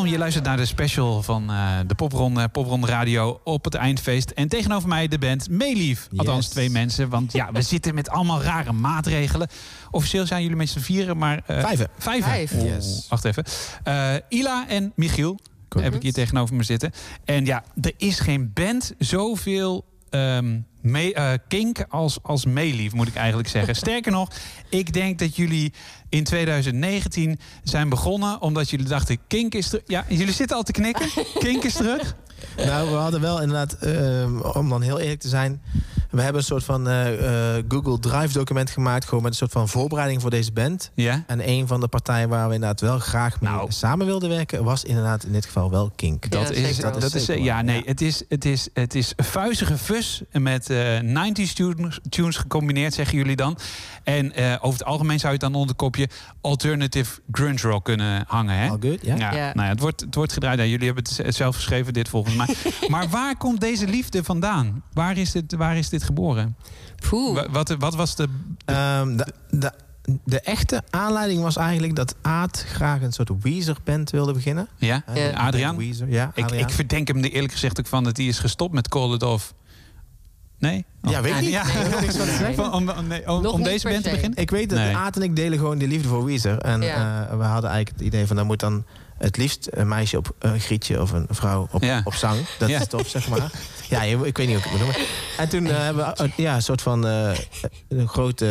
Welkom, je luistert naar de special van eh, de Popronde, Popronde Radio op het eindfeest. En tegenover mij de band Meelief. Althans twee mensen, want ja, we zitten met allemaal rare maatregelen. Officieel zijn jullie met z'n vieren, maar... eh, Vijven. Vijven? Vijf. Yes. Wacht even. Eh, Ila en Michiel heb ik hier tegenover me zitten. En ja, er is geen band zoveel ehm eh, kink als, als Meelief, moet ik eigenlijk zeggen. Sterker nog, ik denk dat jullie in 2019 zijn begonnen... omdat jullie dachten, kink is terug. Ja, jullie zitten al te knikken. Kink is terug. Nou, we hadden wel inderdaad, ehm, om dan heel eerlijk te zijn... we hebben een soort van eh, eh, Google Drive document gemaakt... gewoon met een soort van voorbereiding voor deze band. Ja. En een van de partijen waar we inderdaad wel graag mee samen wilden werken... was inderdaad in dit geval wel Kink. Dat is, dat is, zeker ja, nee, het is, het is, het is vuizige fus met eh 90s tunes, tunes gecombineerd, zeggen jullie dan. En eh, over het algemeen zou je het dan onder het kopje alternative grunge rock kunnen hangen. Hè? All good, ja. ja, Ja. Nou ja, het, wordt, het wordt gedraaid. Ja, jullie hebben het zelf geschreven, dit volgens mij. maar waar komt deze liefde vandaan? Waar is dit, waar is dit geboren? Wa- Wat, wat was de... Ehm, de, de, de echte aanleiding was eigenlijk dat Aad graag een soort Weezer-band wilde beginnen. Ja, Eh, Adriaan? Weezer, ja, ik, Adriaan. ik verdenk hem er eerlijk gezegd ook van dat hij is gestopt met Call It Off. Nee? Oh. Ja, weet ik niet. Ja. Nee, ik van. Van- om om, nee, om, om deze band te beginnen? Ik weet dat Nee. Aad en ik delen gewoon de liefde voor Weezer. En Ja. eh, we hadden eigenlijk het idee van... dan moet dan het liefst een meisje op een grietje of een vrouw op, Ja. op zang. Dat Ja. is tof, zeg maar. Ja, ik weet niet hoe ik het moet noemen. En toen eh, hebben we ja, een soort van eh, een groot eh,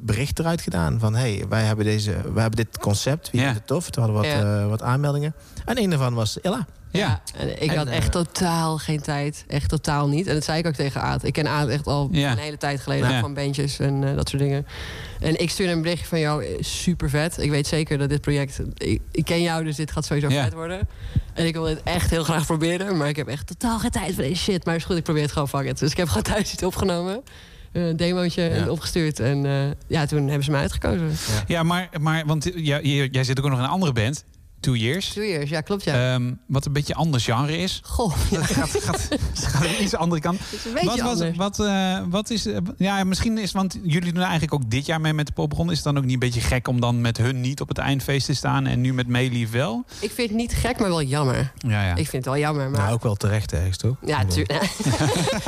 bericht eruit gedaan. Van, hey, wij hebben, deze, wij hebben dit concept. Wie Ja. vindt het tof? Toen hadden we wat, Ja. wat aanmeldingen. En een daarvan was Illa. Ja. En ik En, had eh, echt totaal geen tijd. Echt totaal niet. En dat zei ik ook tegen Aad. Ik ken Aad echt al Ja. een hele tijd geleden Ja. van bandjes en eh, dat soort dingen. En ik stuurde een berichtje van jou, eh, super vet. Ik weet zeker dat dit project... Ik, ik ken jou, dus dit gaat sowieso Ja. vet worden. En ik wil dit echt heel graag proberen. Maar ik heb echt totaal geen tijd voor deze shit. Maar is goed, ik probeer het gewoon, fuck it. Dus ik heb gewoon thuis iets opgenomen. Een demootje en opgestuurd. En eh, ja, toen hebben ze me uitgekozen. Ja, maar, maar want ja, jij, jij zit ook nog in een andere band. Two Years. Two Years, ja, klopt ja. Ehm, wat een beetje anders genre is. Goh, Dat gaat, gaat, gaat een iets andere kant. is een beetje Wat, anders. wat, eh, wat is. eh, Ja, misschien is. Want jullie doen eigenlijk ook dit jaar mee met de popronde. Is het dan ook niet een beetje gek om dan met hun niet op het eindfeest te staan en nu met Meelief wel? Ik vind het niet gek, maar wel jammer. Ja, ja. Ik vind het wel jammer, maar... Nou, ook wel terecht ergens, toch? Ja, tuurlijk.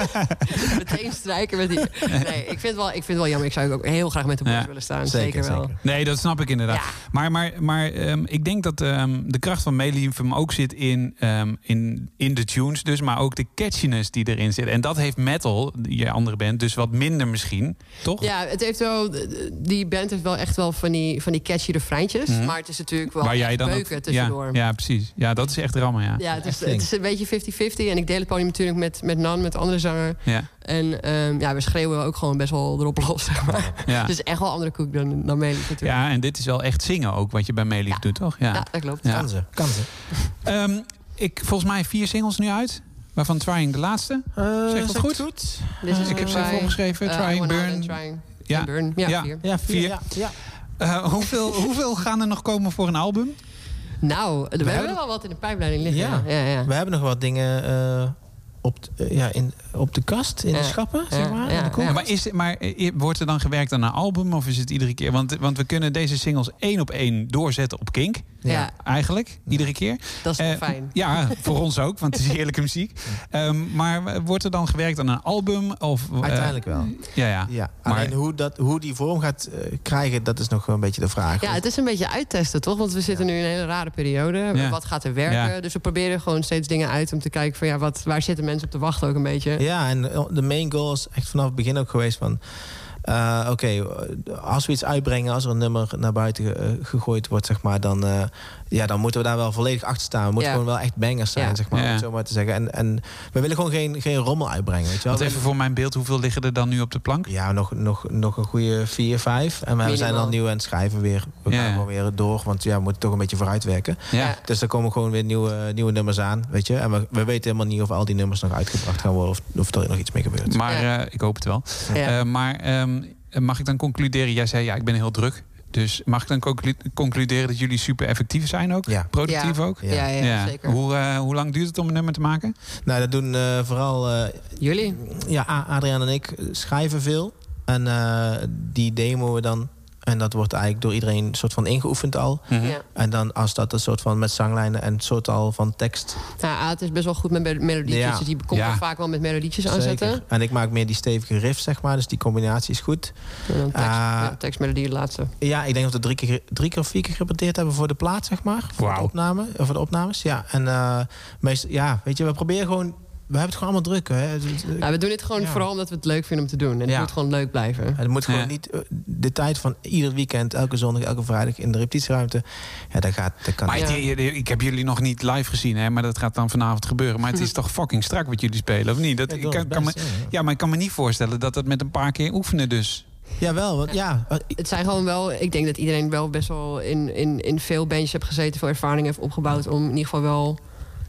Meteen strijken met die. Nee, ik vind, het wel, ik vind het wel jammer. Ik zou ook heel graag met de boys Ja. willen staan. Zeker, Zeker, wel. zeker. Nee, dat snap ik inderdaad. Ja. Maar, maar, maar ehm, ik denk dat ehm, de kracht van Meelief hem ook zit in, ehm, in, in de tunes, dus, maar ook de catchiness die erin zit. En dat heeft metal, je andere band, dus wat minder misschien, toch? Ja, het heeft wel, die band heeft wel echt wel van die, van die catchy refreintjes. Mhm. Maar het is natuurlijk wel Waar jij dan ook- beuken tussendoor. ja, precies. Ja, dat is echt rammen, ja. Ja, het is, het is een beetje 50-50. En ik deel het podium natuurlijk met, met Nan, met de andere zanger. Ja, En ehm, ja, we schreeuwen ook gewoon best wel erop los, zeg maar. ja. Het is echt wel andere koek dan, dan Melis natuurlijk. ja, en dit is wel echt zingen ook, wat je bij Meelief Ja. doet, toch? Ja. Ja, dat klopt. Ja. Kan ze, kan ze. Ehm, ik, volgens mij vier singles nu uit, waarvan Trying de laatste. Zeg dat goed? Dit is Ik heb ze even opgeschreven. eh, Trying, Burn. Trying. Ja. Burn. Ja, Ja. vier. Ja, Vier. Ja, ja. Eh, hoeveel, hoeveel gaan er nog komen voor een album? Nou, we, hebben hebben- wel wat in de pijpleiding liggen. Ja. Ja, ja, ja. We hebben nog wat dingen eh, op, t- ja, in, op de kast, in Ja. de schappen, zeg Ja, maar. ja, in de koelkast. Maar, is, maar eh, wordt er dan gewerkt aan een album of is het iedere keer? Want, want we kunnen deze singles één op één doorzetten op Kink. Ja. Eigenlijk, iedere keer. Dat is wel Eh, fijn. Ja, voor ons ook, want het is heerlijke muziek. Ehm, maar wordt er dan gewerkt aan een album? Of, eh, Uiteindelijk wel. Ja, ja. Ja, Maar- alleen hoe, dat, hoe die vorm gaat eh, krijgen, dat is nog wel een beetje de vraag. Ja, het is een beetje uittesten, toch? Want we zitten nu in een hele rare periode. Ja. Wat gaat er werken? Ja. Dus we proberen gewoon steeds dingen uit om te kijken van ja, wat, waar zitten mensen op te wachten ook een beetje. Ja, en de main goal is echt vanaf het begin ook geweest van... eh, Oké, eh, als we iets uitbrengen, als er een nummer naar buiten ge- eh, gegooid wordt, zeg maar, dan, eh, ja, dan moeten we daar wel volledig achter staan. We moeten Ja. gewoon wel echt bangers zijn, Ja. zeg maar, om het zo maar te zeggen. En, en we willen gewoon geen, geen rommel uitbrengen, weet je wel. Want even voor mijn beeld, hoeveel liggen er dan nu op de plank? Ja, nog, nog, nog een goede vier, vijf. En we zijn dan nieuw aan het schrijven weer. We gaan gewoon weer door, want ja, we moeten toch een beetje vooruitwerken. Dus er komen gewoon weer nieuwe, nieuwe nummers aan, weet je. En we, we weten helemaal niet of al die nummers nog uitgebracht gaan worden... of, of er nog iets mee gebeurt. Maar Ja. eh, ik hoop het wel. Ja. Eh, maar ehm, mag ik dan concluderen? Jij zei ja, ik ben heel druk. Dus mag ik dan conclu- concluderen dat jullie super effectief zijn ook? Ja. Productief Ja. ook? Ja, ja, zeker. Hoe, eh, hoe lang duurt het om een nummer te maken? Nou, dat doen eh, vooral... eh, Jullie? ja, Adriaan en ik schrijven veel. En eh, die demoen we dan. En dat wordt eigenlijk door iedereen soort van ingeoefend al. Mhm. Ja. En dan als dat een soort van met zanglijnen en een soort al van tekst. Nou, Aad is best wel goed met me- melodietjes. Ja. Dus die komt Ja. er vaak wel met melodietjes aanzetten. Zeker. En ik maak meer die stevige riff, zeg maar. Dus die combinatie is goed. Tekst, ja, tekst, melodie, de laatste. Ja, ik denk dat we drie keer, drie keer of vier keer gerepeteerd hebben voor de plaat, zeg maar. Voor, de, opname, of voor de opnames. Ja, en eh, meest, ja, weet je, we proberen gewoon. We hebben het gewoon allemaal druk. Hè. Het- Nou, we doen dit gewoon Ja. vooral omdat we het leuk vinden om te doen. En het Ja. moet gewoon leuk blijven. Het moet gewoon Ja. niet eh, de tijd van ieder weekend, elke zondag, elke vrijdag in de repetitieruimte. Ja, dat gaat. Dat kan Maar het- ik heb jullie nog niet live gezien, hè, maar dat gaat dan vanavond gebeuren. Maar het is toch fucking strak wat jullie spelen, of niet? Dat, Ja, ik kan, kan me, best, ja, ja. ja, maar ik kan me niet voorstellen dat het met een paar keer oefenen dus. Jawel, want ja. Het zijn gewoon wel, ik denk dat iedereen wel best wel in, in, in veel bandjes heeft gezeten, veel ervaring heeft opgebouwd om in ieder geval wel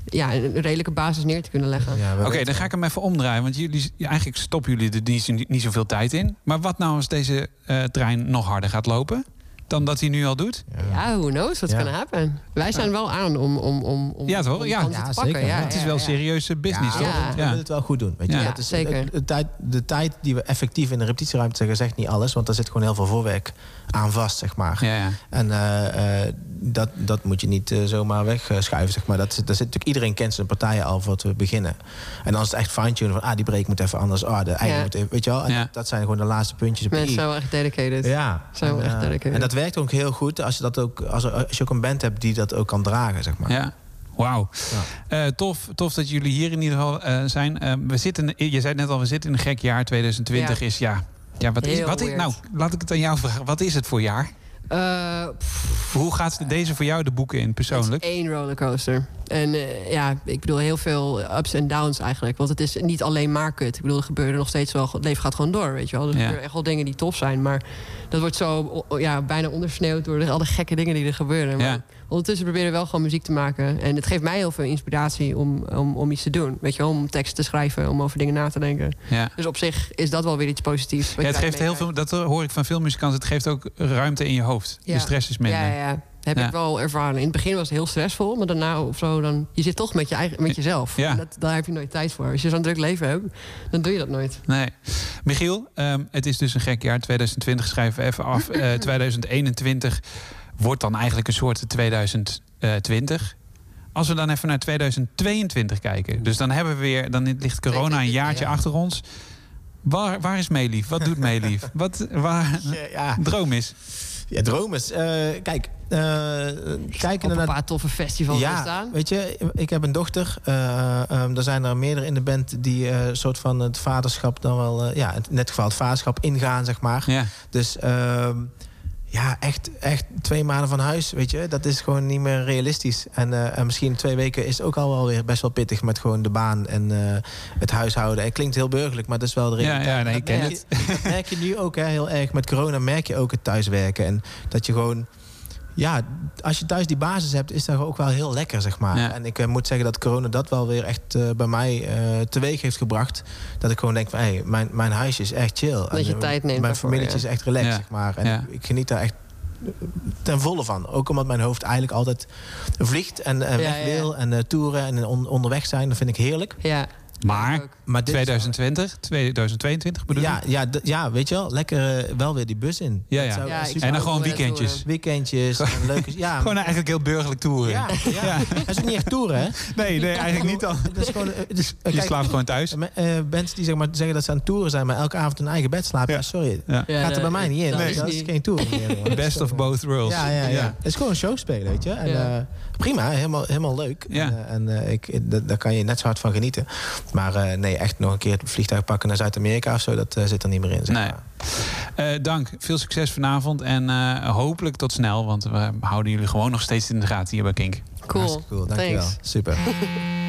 ja, een redelijke basis neer te kunnen leggen. ja, Oké, dan ga ik hem even omdraaien. Want jullie, eigenlijk stoppen jullie er niet, niet zoveel tijd in. Maar wat nou als deze eh, trein nog harder gaat lopen dan dat hij nu al doet? Ja, who knows what's Ja. gonna happen. Wij zijn wel aan om, om, om, om, Ja, toch? om Ja. Ja, te pakken. zeker. Ja, het is wel serieuze business, Ja, toch? Ja. we willen het wel goed doen. Weet je? Ja, is, zeker. De, de tijd, de tijd die we effectief in de repetitieruimte zeggen, zegt niet alles. Want daar zit gewoon heel veel voorwerk aan vast, zeg maar. Ja, ja. En eh, eh, dat, dat moet je niet eh, zomaar wegschuiven, zeg maar. Dat, zit- daar zit natuurlijk, iedereen kent zijn partijen al voor te beginnen. En dan is het echt fine-tunen van, ah, die break moet even anders. Ah, de eigen Ja. moet even, weet je wel. En Ja. dat, dat zijn gewoon de laatste puntjes op Mensen zijn wel echt dedicated. Ja, Zijn wel echt dedicated. en dat werkt ook heel goed als je, dat ook, als, er- als je ook een band hebt die dat ook kan dragen, zeg maar. Ja. Wauw. Eh, tof, tof dat jullie hier in ieder geval eh, zijn. Eh, we zitten, je zei net al, we zitten in een gek jaar. 2020 Ja. is ja. Ja, wat is, wat is, nou, laat ik het aan jou vragen. Wat is het voor jaar? Eh, Hoe gaat deze voor jou de boeken in persoonlijk? Één rollercoaster. En eh, ja, ik bedoel heel veel ups en downs eigenlijk. Want het is niet alleen maar kut. Ik bedoel, er gebeuren nog steeds wel... Het leven gaat gewoon door, weet je wel. Er Ja. gebeuren echt wel dingen die tof zijn. Maar dat wordt zo ja, bijna ondersneeuwd door al de gekke dingen die er gebeuren. Maar Ja. Ondertussen proberen we wel gewoon muziek te maken. En het geeft mij heel veel inspiratie om, om, om iets te doen. Weet je wel, om teksten te schrijven, om over dingen na te denken. Ja. Dus op zich is dat wel weer iets positiefs. Ja, het geeft heel veel, dat hoor ik van veel muzikanten. Het geeft ook ruimte in je hoofd. Ja. De stress is minder. Ja, ja. Heb ik wel ervaren. In het begin was het heel stressvol, maar daarna of zo, dan... Je zit toch met, je eigen, met jezelf. Ja. Dat, daar heb je nooit tijd voor. Als je zo'n druk leven hebt, dan doe je dat nooit. Nee. Michiel, ehm, het is dus een gek jaar. 2020 schrijven we even af. Eh 2021 wordt dan eigenlijk een soort 2020. Als we dan even naar 2022 kijken. Dus dan hebben we weer, dan ligt corona een jaartje achter ons. Waar, waar is Meelief? Wat doet Meelief? Wat waar Ja. droom is? Ja, droom is. eh, kijk, eh kijken naar een paar toffe festivals ja, staan. weet je, ik heb een dochter. eh, ehm, er zijn er meerdere in de band die eh soort van het vaderschap dan wel, ja, in het geval het vaderschap ingaan, zeg maar. Ja. Dus ehm, ja, echt, echt twee maanden van huis, weet je, dat is gewoon niet meer realistisch. En, eh, en misschien twee weken is het ook al wel weer best wel pittig met gewoon de baan en eh, het huishouden. Het klinkt heel burgerlijk, maar dat is wel de Ja, realiteit. ja, nee, ik Dat ken merk je- dat merk je nu ook hè, heel erg. Met corona merk je ook het thuiswerken. En dat je gewoon ja, als je thuis die basis hebt, is dat ook wel heel lekker, zeg maar. Ja. En ik eh, moet zeggen dat corona dat wel weer echt eh, bij mij eh, teweeg heeft gebracht. Dat ik gewoon denk van, hé, mijn, mijn huisje is echt chill. Dat je En, eh, tijd neemt Mijn familietje ja. is echt relaxed, Ja. zeg maar. En Ja. ik, geniet daar echt ten volle van. Ook omdat mijn hoofd eigenlijk altijd vliegt en, en Ja, weg ja. wil. En eh, toeren en on- onderweg zijn, dat vind ik heerlijk. Ja. Maar Maar dit is- 2020, 2022 bedoel ja, je? ja, d- ja, weet je wel, lekker eh, wel weer die bus in. Ja, Dat ja. zou Ja, super- ik En dan gewoon weekendjes. Weekendjes en leuke... Ja, Gewoon eigenlijk heel burgerlijk toeren. ja, ja. Dat is ook niet echt toeren, hè? Nee, nee, eigenlijk niet dan. Het is gewoon, eh, dus, eh, Je kijk, slaapt gewoon thuis. me- eh, mensen die zeg maar, zeggen dat ze aan het toeren zijn, maar elke avond hun eigen bed slapen. Ja. Ja. sorry, Ja. Ja, gaat er bij mij niet in. dat Nee, is dat geen tour meer. Best of both worlds. Ja, ja, ja. Het is gewoon een show spelen, weet je. En, Ja. eh, prima, helemaal, helemaal leuk. Ja. En, eh, en ik, dat- daar kan je net zo hard van genieten. Maar eh, nee, echt nog een keer het vliegtuig pakken naar Zuid-Amerika of zo, dat eh, zit er niet meer in. Zeg Nee. maar. Eh, dank. Veel succes vanavond. En eh, hopelijk tot snel. Want we houden jullie gewoon nog steeds in de gaten hier bij Kink. Cool. Hartstikke cool, dankjewel. Thanks. Super.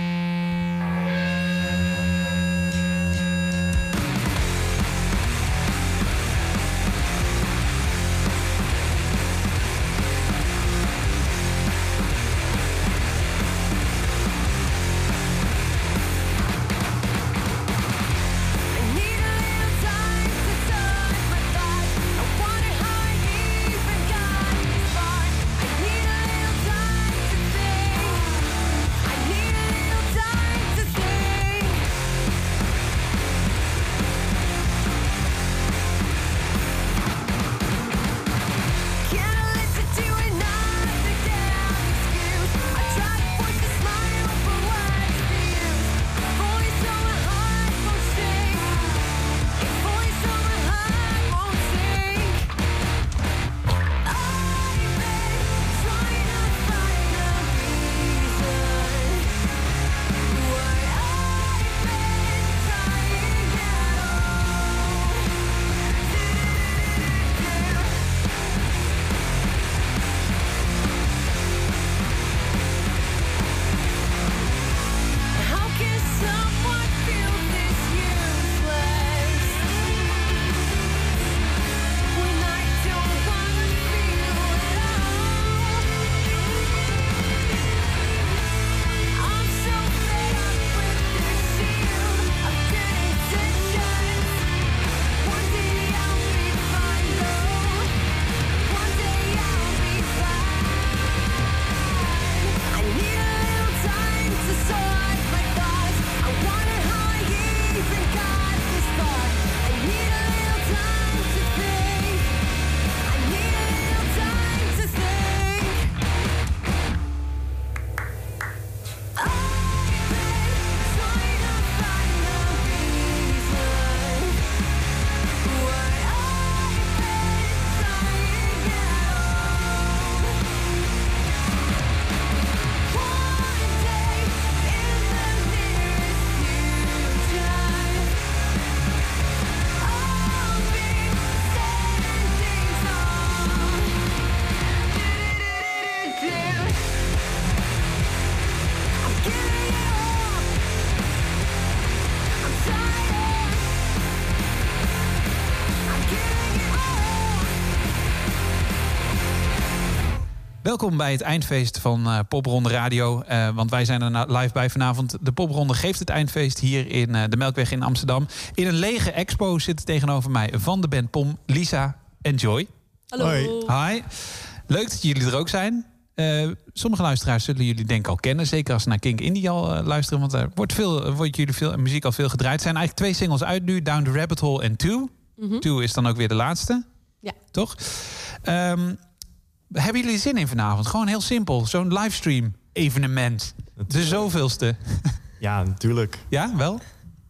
Welkom bij het eindfeest van eh, Popronde Radio. Eh, want wij zijn er live bij vanavond. De Popronde geeft het eindfeest hier in eh, de Melkweg in Amsterdam. In een lege expo zitten tegenover mij van de band Pom, Lisa en Joy. Hallo. Hoi. Hi. Leuk dat jullie er ook zijn. Eh, sommige luisteraars zullen jullie denk ik al kennen. Zeker als ze naar Kink Indie al luisteren. Want er wordt, veel, wordt jullie veel, muziek al veel gedraaid. Er zijn eigenlijk twee singles uit nu. Down the Rabbit Hole en Two. Mhm. Two is dan ook weer de laatste. Ja. Toch? Ehm, hebben jullie zin in vanavond? Gewoon heel simpel. Zo'n livestream evenement. De zoveelste. Ja, natuurlijk. Ja, wel?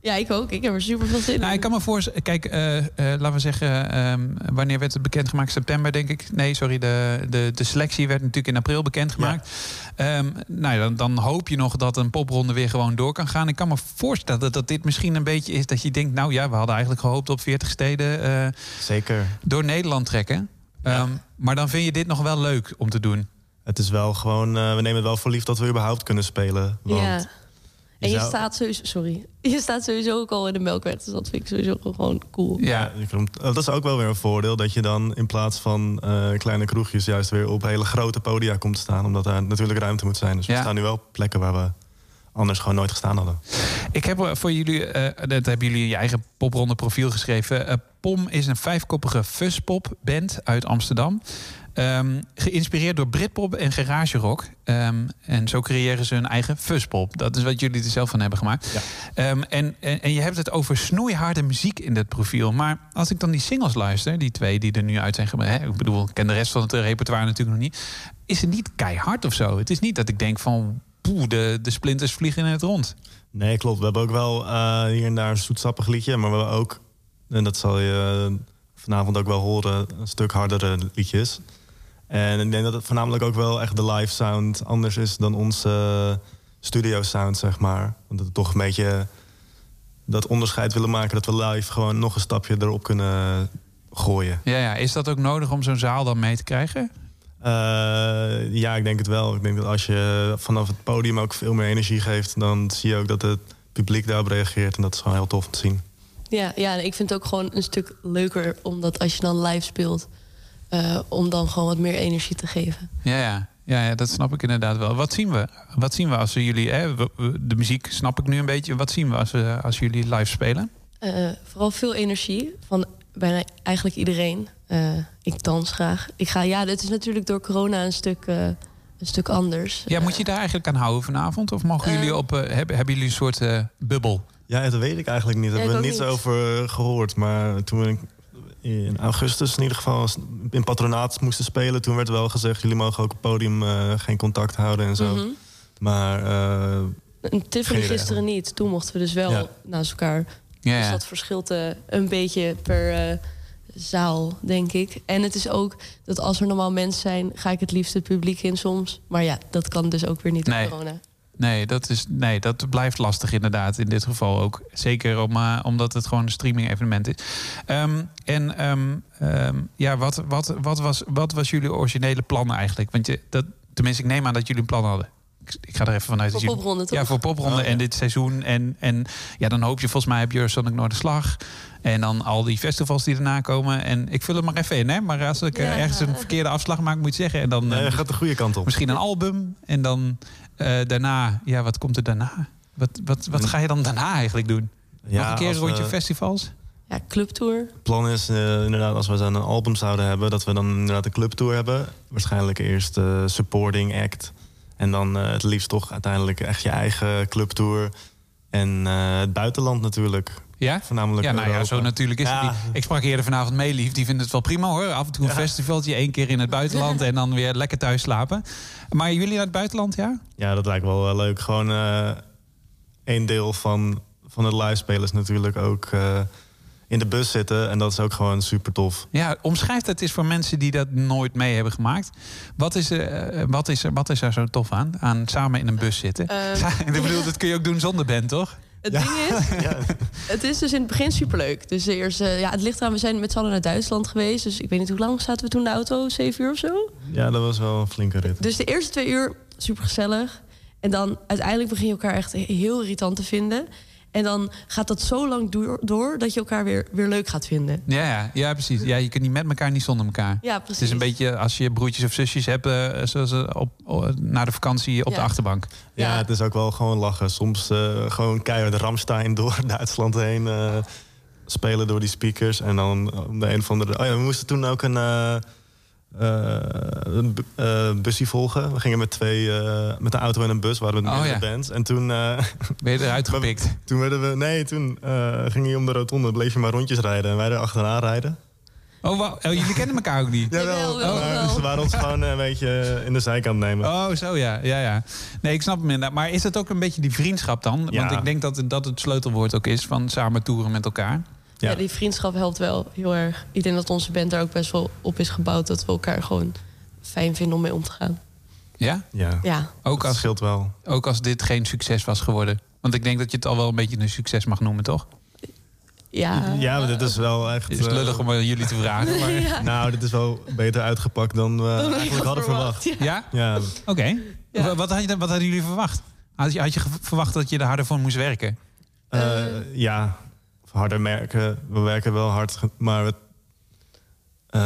Ja, ik ook. Ik heb er super veel zin in. Nou, ik kan me voorstellen, kijk, eh, eh, laten we zeggen, ehm, wanneer werd het bekendgemaakt? September, denk ik. Nee, sorry, de, de, de selectie werd natuurlijk in april bekendgemaakt. Ehm, nou, ja, dan, dan hoop je nog dat een popronde weer gewoon door kan gaan. Ik kan me voorstellen dat, dat dit misschien een beetje is dat je denkt, nou ja, we hadden eigenlijk gehoopt op 40 steden eh, Zeker. door Nederland trekken. Ehm, maar dan vind je dit nog wel leuk om te doen. Het is wel gewoon, eh, we nemen het wel voor lief dat we überhaupt kunnen spelen. Want ja. En je zou- staat sowieso, sorry, je staat sowieso ook al in de melkweg, dus dat vind ik sowieso gewoon cool. Ja. dat is ook wel weer een voordeel dat je dan in plaats van eh, kleine kroegjes juist weer op hele grote podia komt te staan. Omdat daar natuurlijk ruimte moet zijn. Dus we staan nu wel op plekken waar we anders gewoon nooit gestaan hadden. Ik heb er voor jullie, eh, dat hebben jullie in je eigen popronde profiel geschreven. Eh, POM is een vijfkoppige fuzzpop-band uit Amsterdam. Ehm, geïnspireerd door Britpop en garage rock. Ehm, en zo creëren ze hun eigen fuzzpop. Dat is wat jullie er zelf van hebben gemaakt. Ehm, en, en, en je hebt het over snoeiharde muziek in dit profiel. Maar als ik dan die singles luister, die twee die er nu uit zijn gemaakt. Ik bedoel, ik ken de rest van het repertoire natuurlijk nog niet. Is het niet keihard of zo? Het is niet dat ik denk van... Poeh, de, de splinters vliegen in het rond. Nee, klopt. We hebben ook wel eh, hier en daar een zoetsappig liedje. Maar we hebben ook, en dat zal je eh, vanavond ook wel horen, een stuk hardere liedjes. En ik denk dat het voornamelijk ook wel echt de live sound anders is dan onze studio sound, zeg maar. Want we toch een beetje dat onderscheid willen maken dat we live gewoon nog een stapje erop kunnen gooien. Ja, ja. Is dat ook nodig om zo'n zaal dan mee te krijgen? Eh, ja, ik denk het wel. Ik denk dat als je vanaf het podium ook veel meer energie geeft, dan zie je ook dat het publiek daarop reageert. En dat is gewoon heel tof om te zien. Ja, ja, ik vind het ook gewoon een stuk leuker omdat als je dan live speelt, eh, om dan gewoon wat meer energie te geven. Ja, ja. Ja, ja, dat snap ik inderdaad wel. Wat zien we? Wat zien we als we jullie... Hè, de muziek snap ik nu een beetje. Wat zien we als, we, als jullie live spelen? Eh, vooral veel energie van bijna eigenlijk iedereen. Eh, ik dans graag. Ik ga, ja, dit is natuurlijk door corona een stuk, eh, een stuk anders. Ja, moet je daar eigenlijk aan houden vanavond? Of mogen jullie op... eh, hebben, hebben jullie een soort eh, bubbel? Ja, dat weet ik eigenlijk niet. Daar Ja, hebben we niets niet. over gehoord. Maar toen we in augustus in ieder geval in patronaat moesten spelen... toen werd wel gezegd, jullie mogen ook op het podium eh, geen contact houden en zo. Maar eh, Een Tiffany Geen idee. gisteren niet. Toen mochten we dus wel Ja. naast elkaar. Ja, Dus dat verschilt eh, een beetje per eh, zaal, denk ik. En het is ook dat als er normaal mensen zijn... ga ik het liefst het publiek in soms. Maar ja, dat kan dus ook weer niet door Nee. corona. Nee dat, is, nee, dat blijft lastig inderdaad in dit geval ook. Zeker om, eh, omdat het gewoon een streaming evenement is. Ehm, en ehm, ehm, ja, wat, wat, wat, was, wat was jullie originele plan eigenlijk? Want je, dat, tenminste, ik neem aan dat jullie een plan hadden. Ik, ik ga er even vanuit. Voor popronde, toch? Ja, voor popronde Oh, en dit seizoen. En, en ja, dan hoop je volgens mij op Eurosonic Noorderslag. En dan al die festivals die erna komen. En ik vul het maar even in, hè. Maar als ik eh, Ja. ergens een verkeerde afslag maak, moet je zeggen. En dan eh, je gaat de goede kant op. Misschien een album. En dan eh, daarna, ja, wat komt er daarna? Wat, wat, wat ga je dan daarna eigenlijk doen? Ja, Nog een keer een rondje we- festivals? Ja, clubtour. Het plan is eh, inderdaad, als we dan een album zouden hebben, dat we dan inderdaad een clubtour hebben. Waarschijnlijk eerst eh supporting act. En dan eh, het liefst toch uiteindelijk echt je eigen clubtour. En eh, het buitenland natuurlijk. Ja? Voornamelijk Ja, nou ja, zo natuurlijk is Ja. het. Ik sprak eerder vanavond mee, lief. Die vindt het wel prima hoor. Af en toe een festivaltje, één keer in het buitenland en dan weer lekker thuis slapen. Maar jullie naar het buitenland, ja? Ja, dat lijkt wel eh, leuk. Gewoon één deel van, van het live spelen is natuurlijk ook in de bus zitten. En dat is ook gewoon super tof. Ja, omschrijf het eens voor mensen die dat nooit mee hebben gemaakt. Wat is er, eh, wat is er, wat is er zo tof aan? Aan samen in een bus zitten? Ehm. ik bedoel, dat kun je ook doen zonder band, toch? Het ding is, het is dus in het begin superleuk. Dus de eerste, ja, het ligt eraan, we zijn met z'n allen naar Duitsland geweest. Dus ik weet niet hoe lang zaten we toen in de auto? Zeven uur of zo? Ja, dat was wel een flinke rit. Dus de eerste twee uur super gezellig. En dan uiteindelijk begin je elkaar echt heel irritant te vinden. En dan gaat dat zo lang door, door dat je elkaar weer, weer leuk gaat vinden. Ja, ja, ja, precies. Ja, je kunt niet met elkaar, niet zonder elkaar. Ja, Het is precies. een beetje als je broertjes of zusjes hebt, eh, zoals eh, op, op- na de vakantie op de achterbank. Ja, het is ook wel gewoon lachen. Soms eh, gewoon keihard Ramstein door Duitsland heen eh, spelen door die speakers. En dan om de een of andere... Oh ja, we moesten toen ook een, een bu- eh, busje volgen. We gingen met twee, eh, met een auto en een bus, waren we Oh, ja. de band. En toen... eh, Ben je eruit gepikt? toen werden we... Nee, toen eh, ging je om de rotonde, bleef je maar rondjes rijden. En wij er achteraan rijden. Oh, wauw. Oh, jullie kennen elkaar ook niet? Jawel, maar ze waren ons gewoon een beetje in de zijkant nemen. Oh, zo ja. ja, ja. Nee, ik snap hem inderdaad. Maar is het ook een beetje die vriendschap dan? Ja. Want ik denk dat het, dat het sleutelwoord ook is van samen toeren met elkaar. Ja. die vriendschap helpt wel heel erg. Ik denk dat onze band daar ook best wel op is gebouwd. Dat we elkaar gewoon fijn vinden om mee om te gaan. Ja? Ja. Ja. Ook als, scheelt wel. Ook als dit geen succes was geworden. Want ik denk dat je het al wel een beetje een succes mag noemen, toch? Ja. Ja, maar dit is wel echt... Het is lullig om aan jullie te vragen. Maar... Ja. Nou, dit is wel beter uitgepakt dan we ik eigenlijk had hadden verwacht, verwacht. Ja? Ja. Oké. Wa- Wat, had je, wat hadden jullie verwacht? Had je, had je verwacht dat je er harder voor moest werken? Eh, ja, harder merken. We werken wel hard, maar we, eh,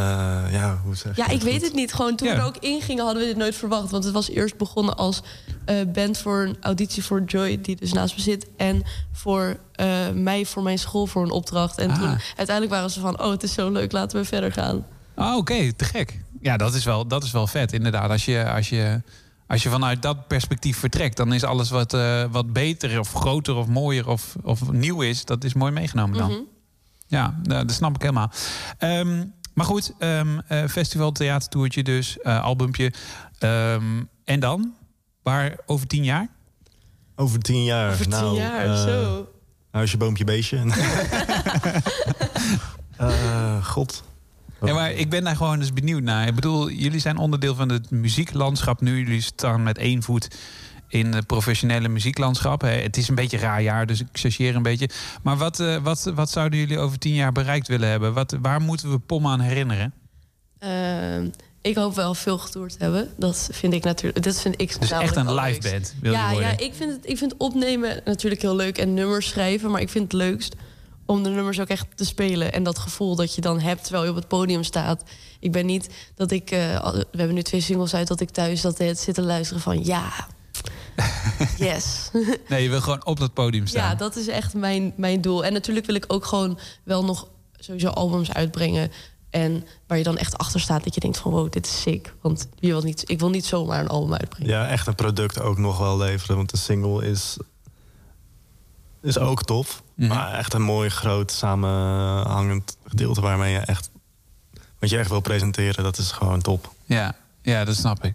ja, hoe zeg je Ja, ik weet het niet. Gewoon toen Ja. we er ook ingingen hadden we dit nooit verwacht. Want het was eerst begonnen als eh, band voor een auditie voor Joy, die dus naast me zit. En voor eh, mij, voor mijn school, voor een opdracht. En Ah. toen uiteindelijk waren ze van, oh, het is zo leuk, laten we verder gaan. Oh, oké, te gek. Ja, dat is wel, dat is wel vet, inderdaad. Als je, als, je, als je vanuit dat perspectief vertrekt, dan is alles wat, eh, wat beter of groter of mooier of, of nieuw is, dat is mooi meegenomen dan. Mhm. Ja, nou, dat snap ik helemaal. Ehm, maar goed, ehm, eh, festival, theatertoertje dus, eh, albumpje. Ehm, en dan? Waar over tien jaar? Over tien jaar. Over tien nou, jaar, eh, zo. Huisje, boompje, beestje. Eh, God. Ja, maar ik ben daar gewoon dus benieuwd naar. Ik bedoel, jullie zijn onderdeel van het muzieklandschap nu. Jullie staan met één voet in het professionele muzieklandschap. Het is een beetje een raar jaar, dus ik chargeer een beetje. Maar wat, eh, wat, wat zouden jullie over tien jaar bereikt willen hebben? Wat, waar moeten we POM aan herinneren? Ehm, ik hoop wel veel getoerd te hebben. Dat vind ik natuurlijk. Dat vind ik Dus echt een live band Ja, worden? ja ik, vind het, ik vind opnemen natuurlijk heel leuk en nummers schrijven. Maar ik vind het leukst om de nummers ook echt te spelen. En dat gevoel dat je dan hebt terwijl je op het podium staat. Ik ben niet dat ik. eh, we hebben nu twee singles uit dat ik thuis dat het zit te luisteren van ja. Yes. Nee, je wil gewoon op dat podium staan. Ja, dat is echt mijn, mijn doel. En natuurlijk wil ik ook gewoon wel nog sowieso albums uitbrengen. En waar je dan echt achter staat dat je denkt van wow, dit is sick. Want je wil niet, ik wil niet zomaar een album uitbrengen. Ja, echt een product ook nog wel leveren. Want de single is, is ook tof. Mhm. Maar echt een mooi, groot, samenhangend gedeelte waarmee je echt... Wat je echt wil presenteren, dat is gewoon top. Ja, ja dat snap ik.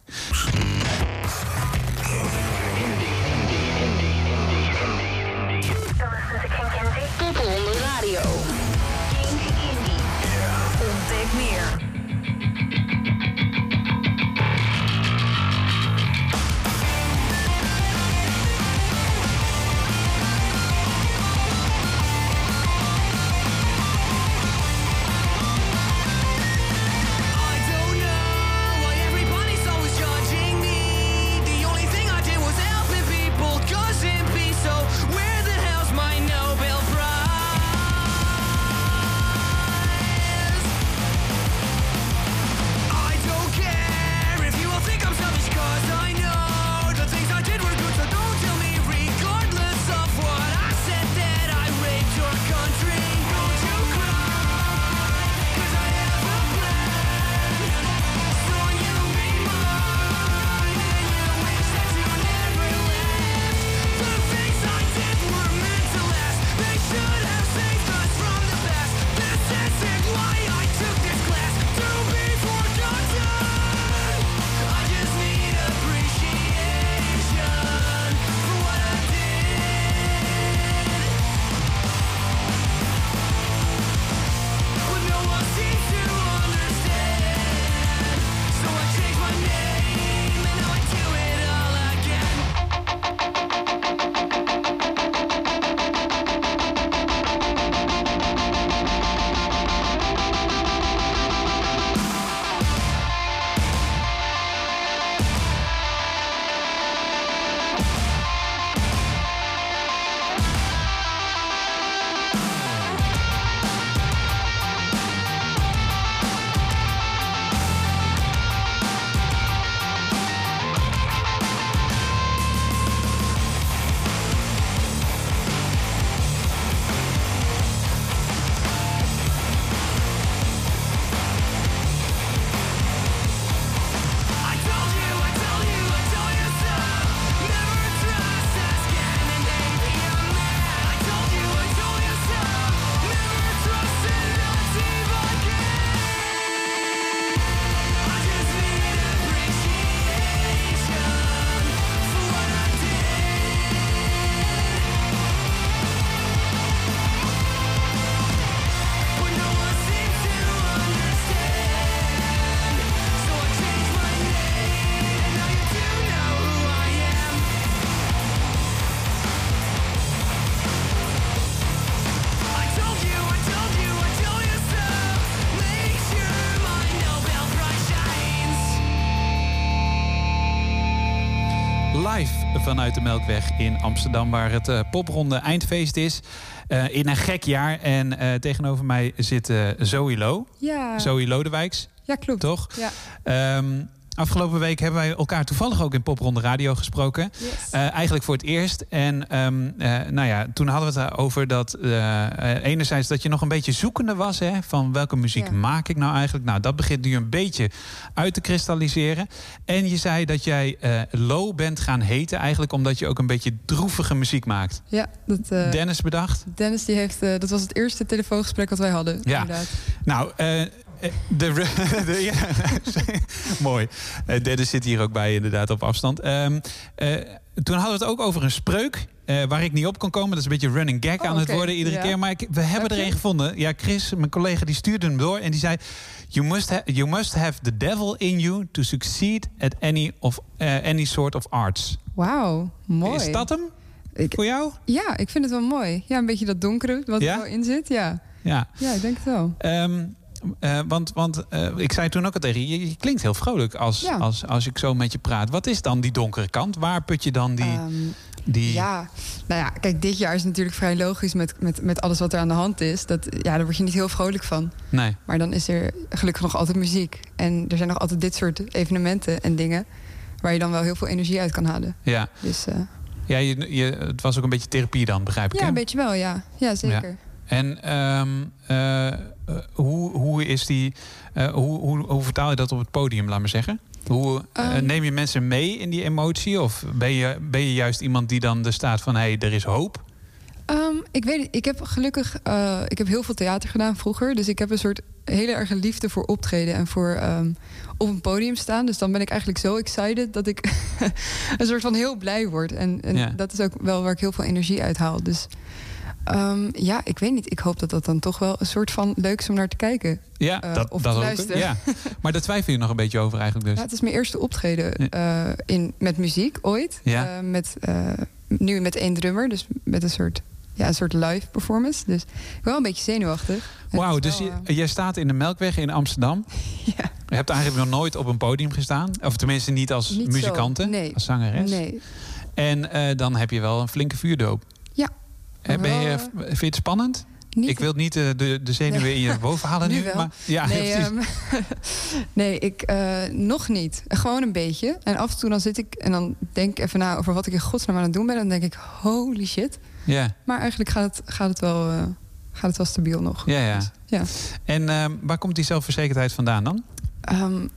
Vanuit de Melkweg in Amsterdam, waar het eh, popronde eindfeest is. Eh, in een gek jaar. En eh, tegenover mij zit Zoe Lo. Ja. Zoe Lodewijks. Ja, klopt. Toch? Ja. Ehm, afgelopen week hebben wij elkaar toevallig ook in Popronde Radio gesproken. Eh, eigenlijk voor het eerst. En ehm, eh, nou ja, toen hadden we het over dat eh, enerzijds dat je nog een beetje zoekende was. Hè, van welke muziek Ja. maak ik nou eigenlijk? Nou, dat begint nu een beetje uit te kristalliseren. En je zei dat jij low bent gaan heten eigenlijk omdat je ook een beetje droevige muziek maakt. Ja, dat, Dennis bedacht. Dennis die heeft, dat was het eerste telefoongesprek wat wij hadden. Ja. Inderdaad. Nou, de, de, ja, mooi. Eh, Dennis zit hier ook bij, inderdaad, op afstand. Ehm, eh, toen hadden we het ook over een spreuk. eh, waar ik niet op kon komen. Dat is een beetje running gag Oh, aan het worden iedere Ja. keer. Maar ik, we hebben er een gevonden. Ja, Chris, mijn collega, die stuurde hem door. En die zei... You must, ha- you must have the devil in you to succeed at any, of, eh, any sort of arts. Wauw, mooi. Is dat hem? Voor jou? Ja, ik vind het wel mooi. Ja, een beetje dat donkere wat Ja? er wel in zit. Ja, Ja. ja ik denk het wel. Ehm, eh, want want eh, ik zei toen ook al tegen je, je klinkt heel vrolijk als, Ja. als, als ik zo met je praat. Wat is dan die donkere kant? Waar put je dan die... Ehm, die... Ja, nou ja, kijk, dit jaar is natuurlijk vrij logisch met, met, met alles wat er aan de hand is. Dat, ja, daar word je niet heel vrolijk van. Nee. Maar dan is er gelukkig nog altijd muziek. En er zijn nog altijd dit soort evenementen en dingen... waar je dan wel heel veel energie uit kan halen. Ja, Dus eh, ja je, je, het was ook een beetje therapie dan, begrijp ik. ja, hè? een beetje wel, ja. Ja, zeker. Ja. En ehm, eh, eh, hoe, hoe is die... eh, hoe, hoe, hoe vertaal je dat op het podium, laat maar zeggen? Hoe eh, Ehm. neem je mensen mee in die emotie? Of ben je, ben je juist iemand die dan er staat van... hé, hey, er is hoop? Ehm, ik weet ik heb gelukkig ik heb heel veel theater gedaan vroeger. Dus ik heb een soort hele erge liefde voor optreden en voor op een podium staan. Dus dan ben ik eigenlijk zo excited dat ik een soort van heel blij word. En, en Ja. dat is ook wel waar ik heel veel energie uit haal. Dus ehm, ja, ik weet niet. Ik hoop dat dat dan toch wel een soort van leuk is om naar te kijken. Ja, Eh, dat, of dat te ook. luisteren. Ja. Maar daar twijfel je nog een beetje over eigenlijk dus. Ja, het is mijn eerste optreden eh, in, met muziek ooit. Ja. Eh, met, nu met één drummer, dus met een soort, ja, een soort live performance. Dus ik ben wel een beetje zenuwachtig. En Wauw, dus wel, je, jij staat in de Melkweg in Amsterdam. Je hebt eigenlijk nog nooit op een podium gestaan. Of tenminste niet als Niet zo, muzikante, nee. als zangeres. Nee. En dan heb je wel een flinke vuurdoop. Ben je, vind je het spannend? Niet- Ik wil niet eh, de, de zenuwen in je boven halen nu. Maar, ja, nee, ehm, nee, ik eh, nog niet. Gewoon een beetje. En af en toe dan zit ik en dan denk ik even na over wat ik in godsnaam aan het doen ben. En dan denk ik, holy shit. ja. Maar eigenlijk gaat het, gaat het, wel, eh, gaat het wel stabiel nog. Ja, ja. Ja. En ehm, waar komt die zelfverzekerdheid vandaan dan? Ehm,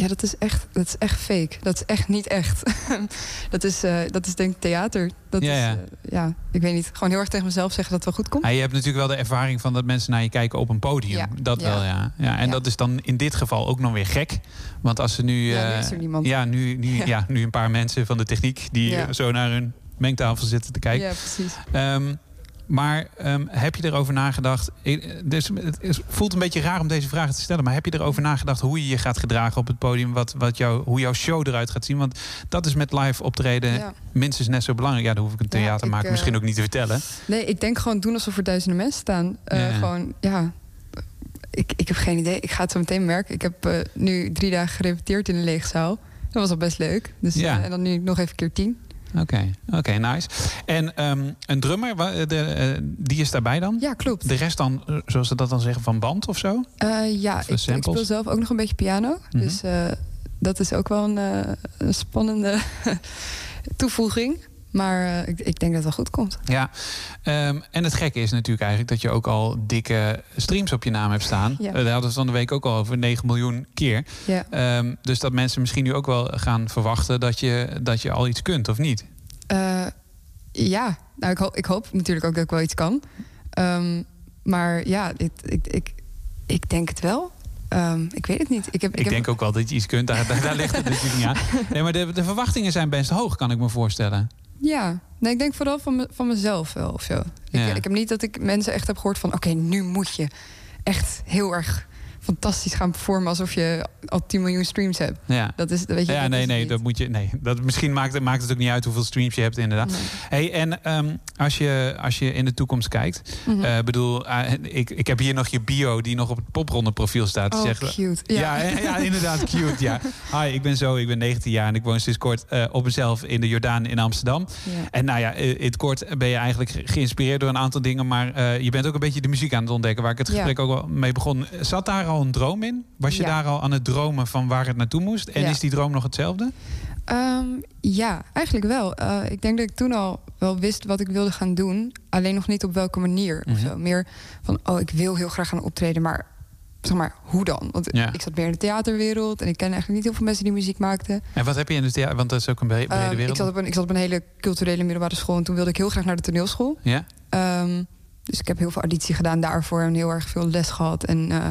ja, dat is, echt, dat is echt fake. Dat is echt niet echt. dat, is, eh, dat is denk ik theater. Dat Ja, is, ja. eh, ja, ik weet niet. Gewoon heel erg tegen mezelf zeggen dat het wel goed komt. Ah, je hebt natuurlijk wel de ervaring van dat mensen naar je kijken op een podium. Ja. Dat Ja. wel, ja. ja en Ja. dat is dan in dit geval ook nog weer gek. Want als ze nu... Ja, nu eh, is er niemand. Ja, nu, nu, ja. Ja. nu een paar mensen van de techniek... die Ja. zo naar hun mengtafel zitten te kijken. Ja, precies. Ehm, maar ehm, heb je erover nagedacht? eh, Dus het voelt een beetje raar om deze vragen te stellen, maar heb je erover nagedacht hoe je je gaat gedragen op het podium? Wat, wat jou, hoe jouw show eruit gaat zien? Want dat is met live optreden Ja. minstens net zo belangrijk. Ja, dan hoef ik een Ja, theatermaker ik, misschien eh, ook niet te vertellen. Nee, ik denk gewoon doen alsof er duizenden mensen staan. Eh, Ja, ja. Gewoon, ja. Ik, ik heb geen idee. Ik ga het zo meteen merken. Ik heb eh, nu drie dagen gerepeteerd in een leegzaal. Dat was al best leuk. Dus, Ja. eh, en dan nu nog even keer tien. Oké, oké, nice. En ehm, een drummer, de, eh, die is daarbij dan? Ja, klopt. De rest dan, eh, zoals ze dat dan zeggen, van band of zo? Eh, ja, ik, speel zelf ook nog een beetje piano. Mhm. Dus dat is ook wel een, een spannende toevoeging. Maar eh, ik, ik denk dat het wel goed komt. Ja, Ehm, en het gekke is natuurlijk eigenlijk dat je ook al dikke streams op je naam hebt staan. Ja. Eh, daar hadden we het van de week ook al over, 9 miljoen keer. Ja. Ehm, dus dat mensen misschien nu ook wel gaan verwachten dat je, dat je al iets kunt, of niet? Eh, ja, nou, ik, ho- ik hoop natuurlijk ook dat ik wel iets kan. Ehm, maar ja, ik, ik, ik, ik denk het wel. Ik weet het niet. Ik, heb, Ik, heb- denk ook wel dat je iets kunt, daar, daar, daar ligt het natuurlijk niet aan. Nee, maar de, de verwachtingen zijn best hoog, kan ik me voorstellen. Ja, nee, ik denk vooral van, me- van mezelf wel of zo. Ja. Ik, ik heb niet dat ik mensen echt heb gehoord van... oké, nu moet je echt heel erg fantastisch gaan performen alsof je al 10 miljoen streams hebt. Ja. Dat is, weet je, ja, dat nee, nee, niet. dat moet je. Nee, dat misschien maakt het, maakt het ook niet uit hoeveel streams je hebt, inderdaad. Hey, en ehm, als, je, als je in de toekomst kijkt, eh, bedoel, eh, ik, ik heb hier nog je bio die nog op het popronde profiel staat. Oh, Zeg- cute. Ja, Ja. ja, ja, inderdaad, cute. Ja. Hi, ik ben zo, ik ben 19 jaar en ik woon sinds kort eh, op mezelf in de Jordaan in Amsterdam. Ja. En nou ja, eh, in het kort ben je eigenlijk ge- geïnspireerd door een aantal dingen, maar eh, je bent ook een beetje de muziek aan het ontdekken, waar ik het gesprek ook wel mee begon. Zat daar al een droom in? Was je Ja. daar al aan het dromen van waar het naartoe moest? En Ja. is die droom nog hetzelfde? Ehm, ja, eigenlijk wel. Eh, ik denk dat ik toen al wel wist wat ik wilde gaan doen. Alleen nog niet op welke manier of Mhm. zo. Meer van, oh, ik wil heel graag gaan optreden, maar zeg maar, hoe dan? Want Ja. ik zat meer in de theaterwereld en ik ken eigenlijk niet heel veel mensen die muziek maakten. En wat heb je in het theater? Want dat is ook een bre- brede Ehm, wereld. ik, zat op een, ik zat op een hele culturele middelbare school en toen wilde ik heel graag naar de toneelschool. Ja? Ehm, dus ik heb heel veel auditie gedaan daarvoor en heel erg veel les gehad en eh,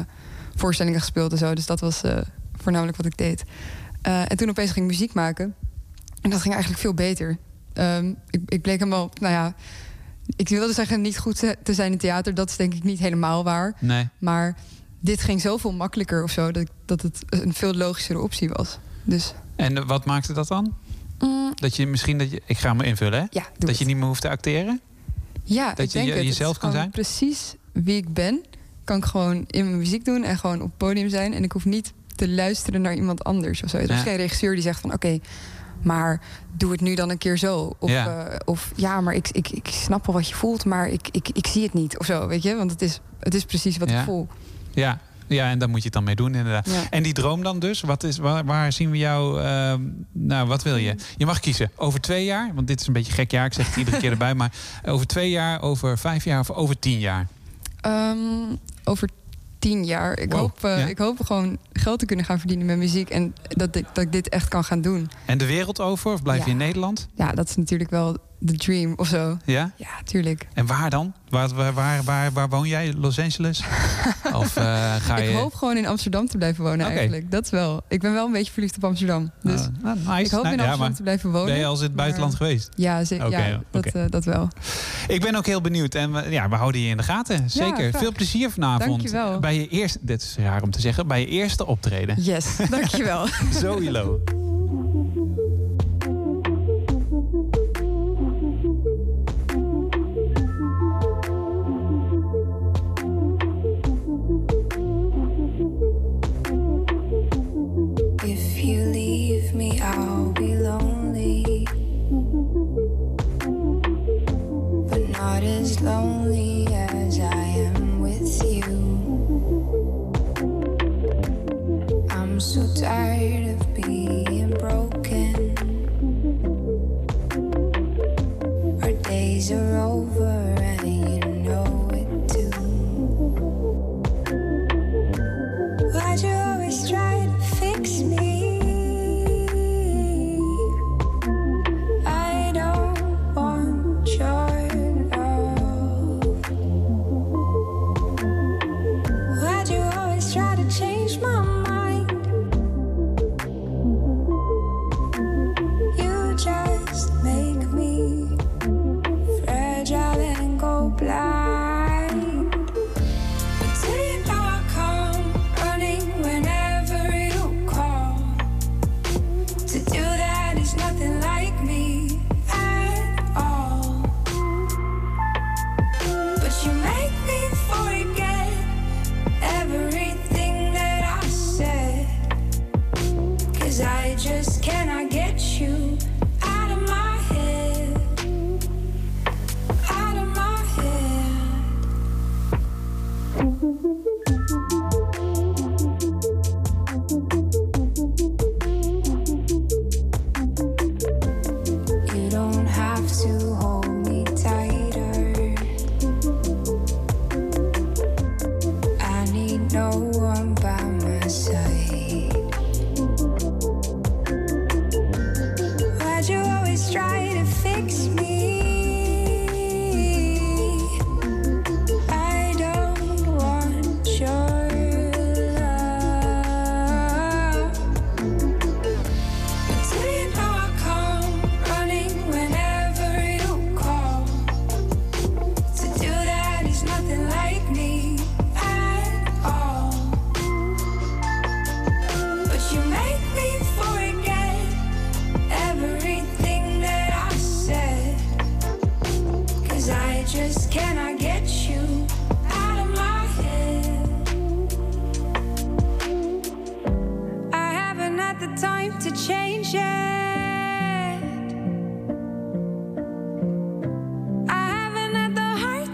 voorstellingen gespeeld en zo. Dus dat was eh, voornamelijk wat ik deed. Eh, en toen opeens ging ik muziek maken. En dat ging eigenlijk veel beter. Ehm, ik, ik bleek helemaal, nou ja, ik wilde zeggen niet goed te- zijn in theater. Dat is denk ik niet helemaal waar. Nee. Maar dit ging zoveel makkelijker of zo, dat, dat het een veel logischere optie was. Dus En wat maakte dat dan? mm, Dat je misschien dat je. Ik ga me invullen, hè? Ja, dat je niet meer hoeft te acteren? ja, Dat ik je denk je- het. Het jezelf kan zijn? Precies wie ik ben, kan ik gewoon in mijn muziek doen en gewoon op het podium zijn. En ik hoef niet te luisteren naar iemand anders of zo. Er is Ja. geen regisseur die zegt van oké, maar doe het nu dan een keer zo. Of Ja. ja, of, ja maar ik, ik, ik snap wel wat je voelt, maar ik, ik, ik zie het niet of zo, weet je? Want het is, het is precies wat Ja. ik voel. Ja. Ja, en daar moet je het dan mee doen, inderdaad. Ja. En die droom dan dus? Wat is, waar, waar zien we jou... ehm, nou, wat wil je? Je mag kiezen. Over twee jaar, want dit is een beetje een gek jaar. Ik zeg het iedere keer erbij. Maar over twee jaar, over vijf jaar of over tien jaar? Ehm, over tien jaar. Ik, Wow, hoop, eh, ja. ik hoop gewoon geld te kunnen gaan verdienen met muziek. En dat ik, dat ik dit echt kan gaan doen. En de wereld over? Of blijf je in Nederland? Ja, dat is natuurlijk wel de dream of zo. Ja? Ja, tuurlijk. En waar dan? Waar, waar, waar, waar, woon jij? Los Angeles? of eh, ga je... Ik hoop gewoon in Amsterdam te blijven wonen eigenlijk. Dat wel. Ik ben wel een beetje verliefd op Amsterdam. Dus Ah, nou, nice. ik hoop Nou, in ja, Amsterdam maar te blijven wonen. Ben je al in het buitenland Maar- geweest? Ja, zeker. Oké, ja, dat, eh, dat wel. Ik ben ook heel benieuwd. En we, ja, we houden je in de gaten. Zeker. Veel plezier vanavond. Dankjewel. Bij je eerste, dit is raar om te zeggen, bij je eerste optreden. Yes, dankjewel. Zoilo. If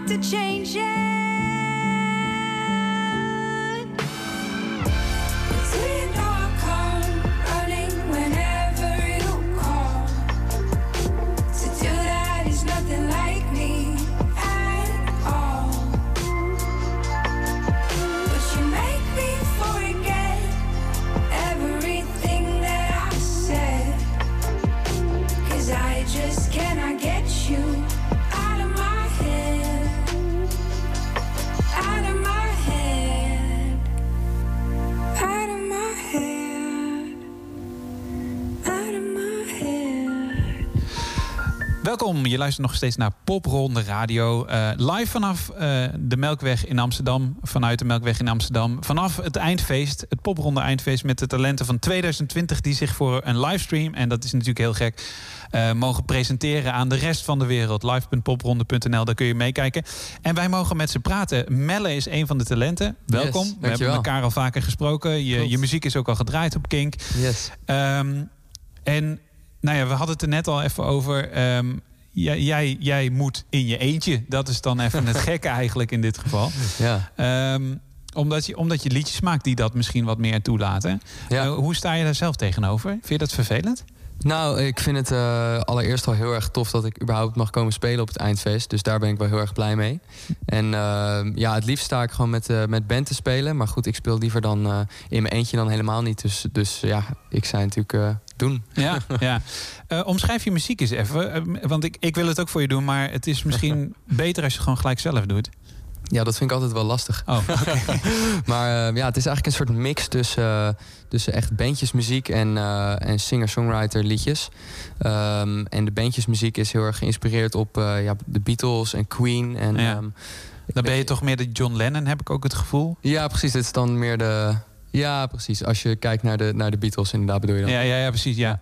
to change luistert nog steeds naar Popronde Radio. Eh, live vanaf eh, de Melkweg in Amsterdam. Vanuit de Melkweg in Amsterdam. Vanaf het eindfeest, het Popronde eindfeest met de talenten van 2020... die zich voor een livestream, en dat is natuurlijk heel gek... eh, mogen presenteren aan de rest van de wereld. Live.popronde.nl, daar kun je meekijken. En wij mogen met ze praten. Melle is een van de talenten. Welkom. We hebben elkaar al vaker gesproken. Je, je muziek is ook al gedraaid op Kink. Yes. Ehm, en nou ja, we hadden het er net al even over. Ehm, jij, jij, jij moet in je eentje. Dat is dan even het gekke eigenlijk in dit geval. Ja. Ehm, omdat, je, omdat je liedjes maakt die dat misschien wat meer toelaten. Ja. Eh, hoe sta je daar zelf tegenover? Vind je dat vervelend? Nou, ik vind het eh, allereerst al heel erg tof dat ik überhaupt mag komen spelen op het eindfeest. Dus daar ben ik wel heel erg blij mee. En eh, ja, het liefst sta ik gewoon met, eh, met band te spelen. Maar goed, ik speel liever dan in mijn eentje dan helemaal niet. Dus, dus ja, ik zei natuurlijk doen. Ja, ja. Eh, omschrijf je muziek eens even. Eh, want ik, ik wil het ook voor je doen, maar het is misschien beter als je het gewoon gelijk zelf doet. Ja, dat vind ik altijd wel lastig. Oh, maar eh, ja, het is eigenlijk een soort mix tussen, tussen echt bandjesmuziek en, en singer-songwriter liedjes. Ehm, en de bandjesmuziek is heel erg geïnspireerd op ja, de Beatles en Queen. En, Ja. ehm, Dan ben je toch meer de John Lennon, heb ik ook het gevoel. ja, precies. Dit is dan meer de... Ja, precies. Als je kijkt naar de, naar de Beatles, inderdaad bedoel je dan. Ja, ja, ja precies, ja.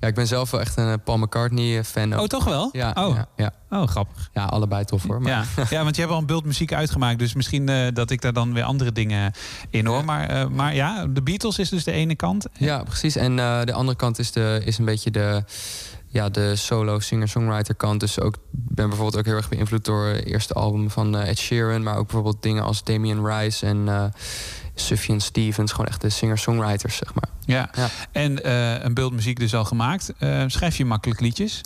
Ja, ik ben zelf wel echt een eh, Paul McCartney-fan. Oh, toch wel? Ja, Oh. ja, ja. Oh, grappig. Ja, allebei tof hoor. Maar... Ja. ja, want je hebt al een bult muziek uitgemaakt. Dus misschien eh, dat ik daar dan weer andere dingen in hoor. Maar, eh, maar ja, de Beatles is dus de ene kant. Ja, precies. En eh, de andere kant is, de, is een beetje de, ja, de solo singer-songwriter kant. Dus ook ik ben bijvoorbeeld ook heel erg beïnvloed door het eerste album van eh, Ed Sheeran. Maar ook bijvoorbeeld dingen als Damien Rice en eh Sufjan Stevens. Gewoon echt de singer-songwriters, zeg maar. Ja. En eh, een bult muziek dus al gemaakt. Schrijf je makkelijk liedjes?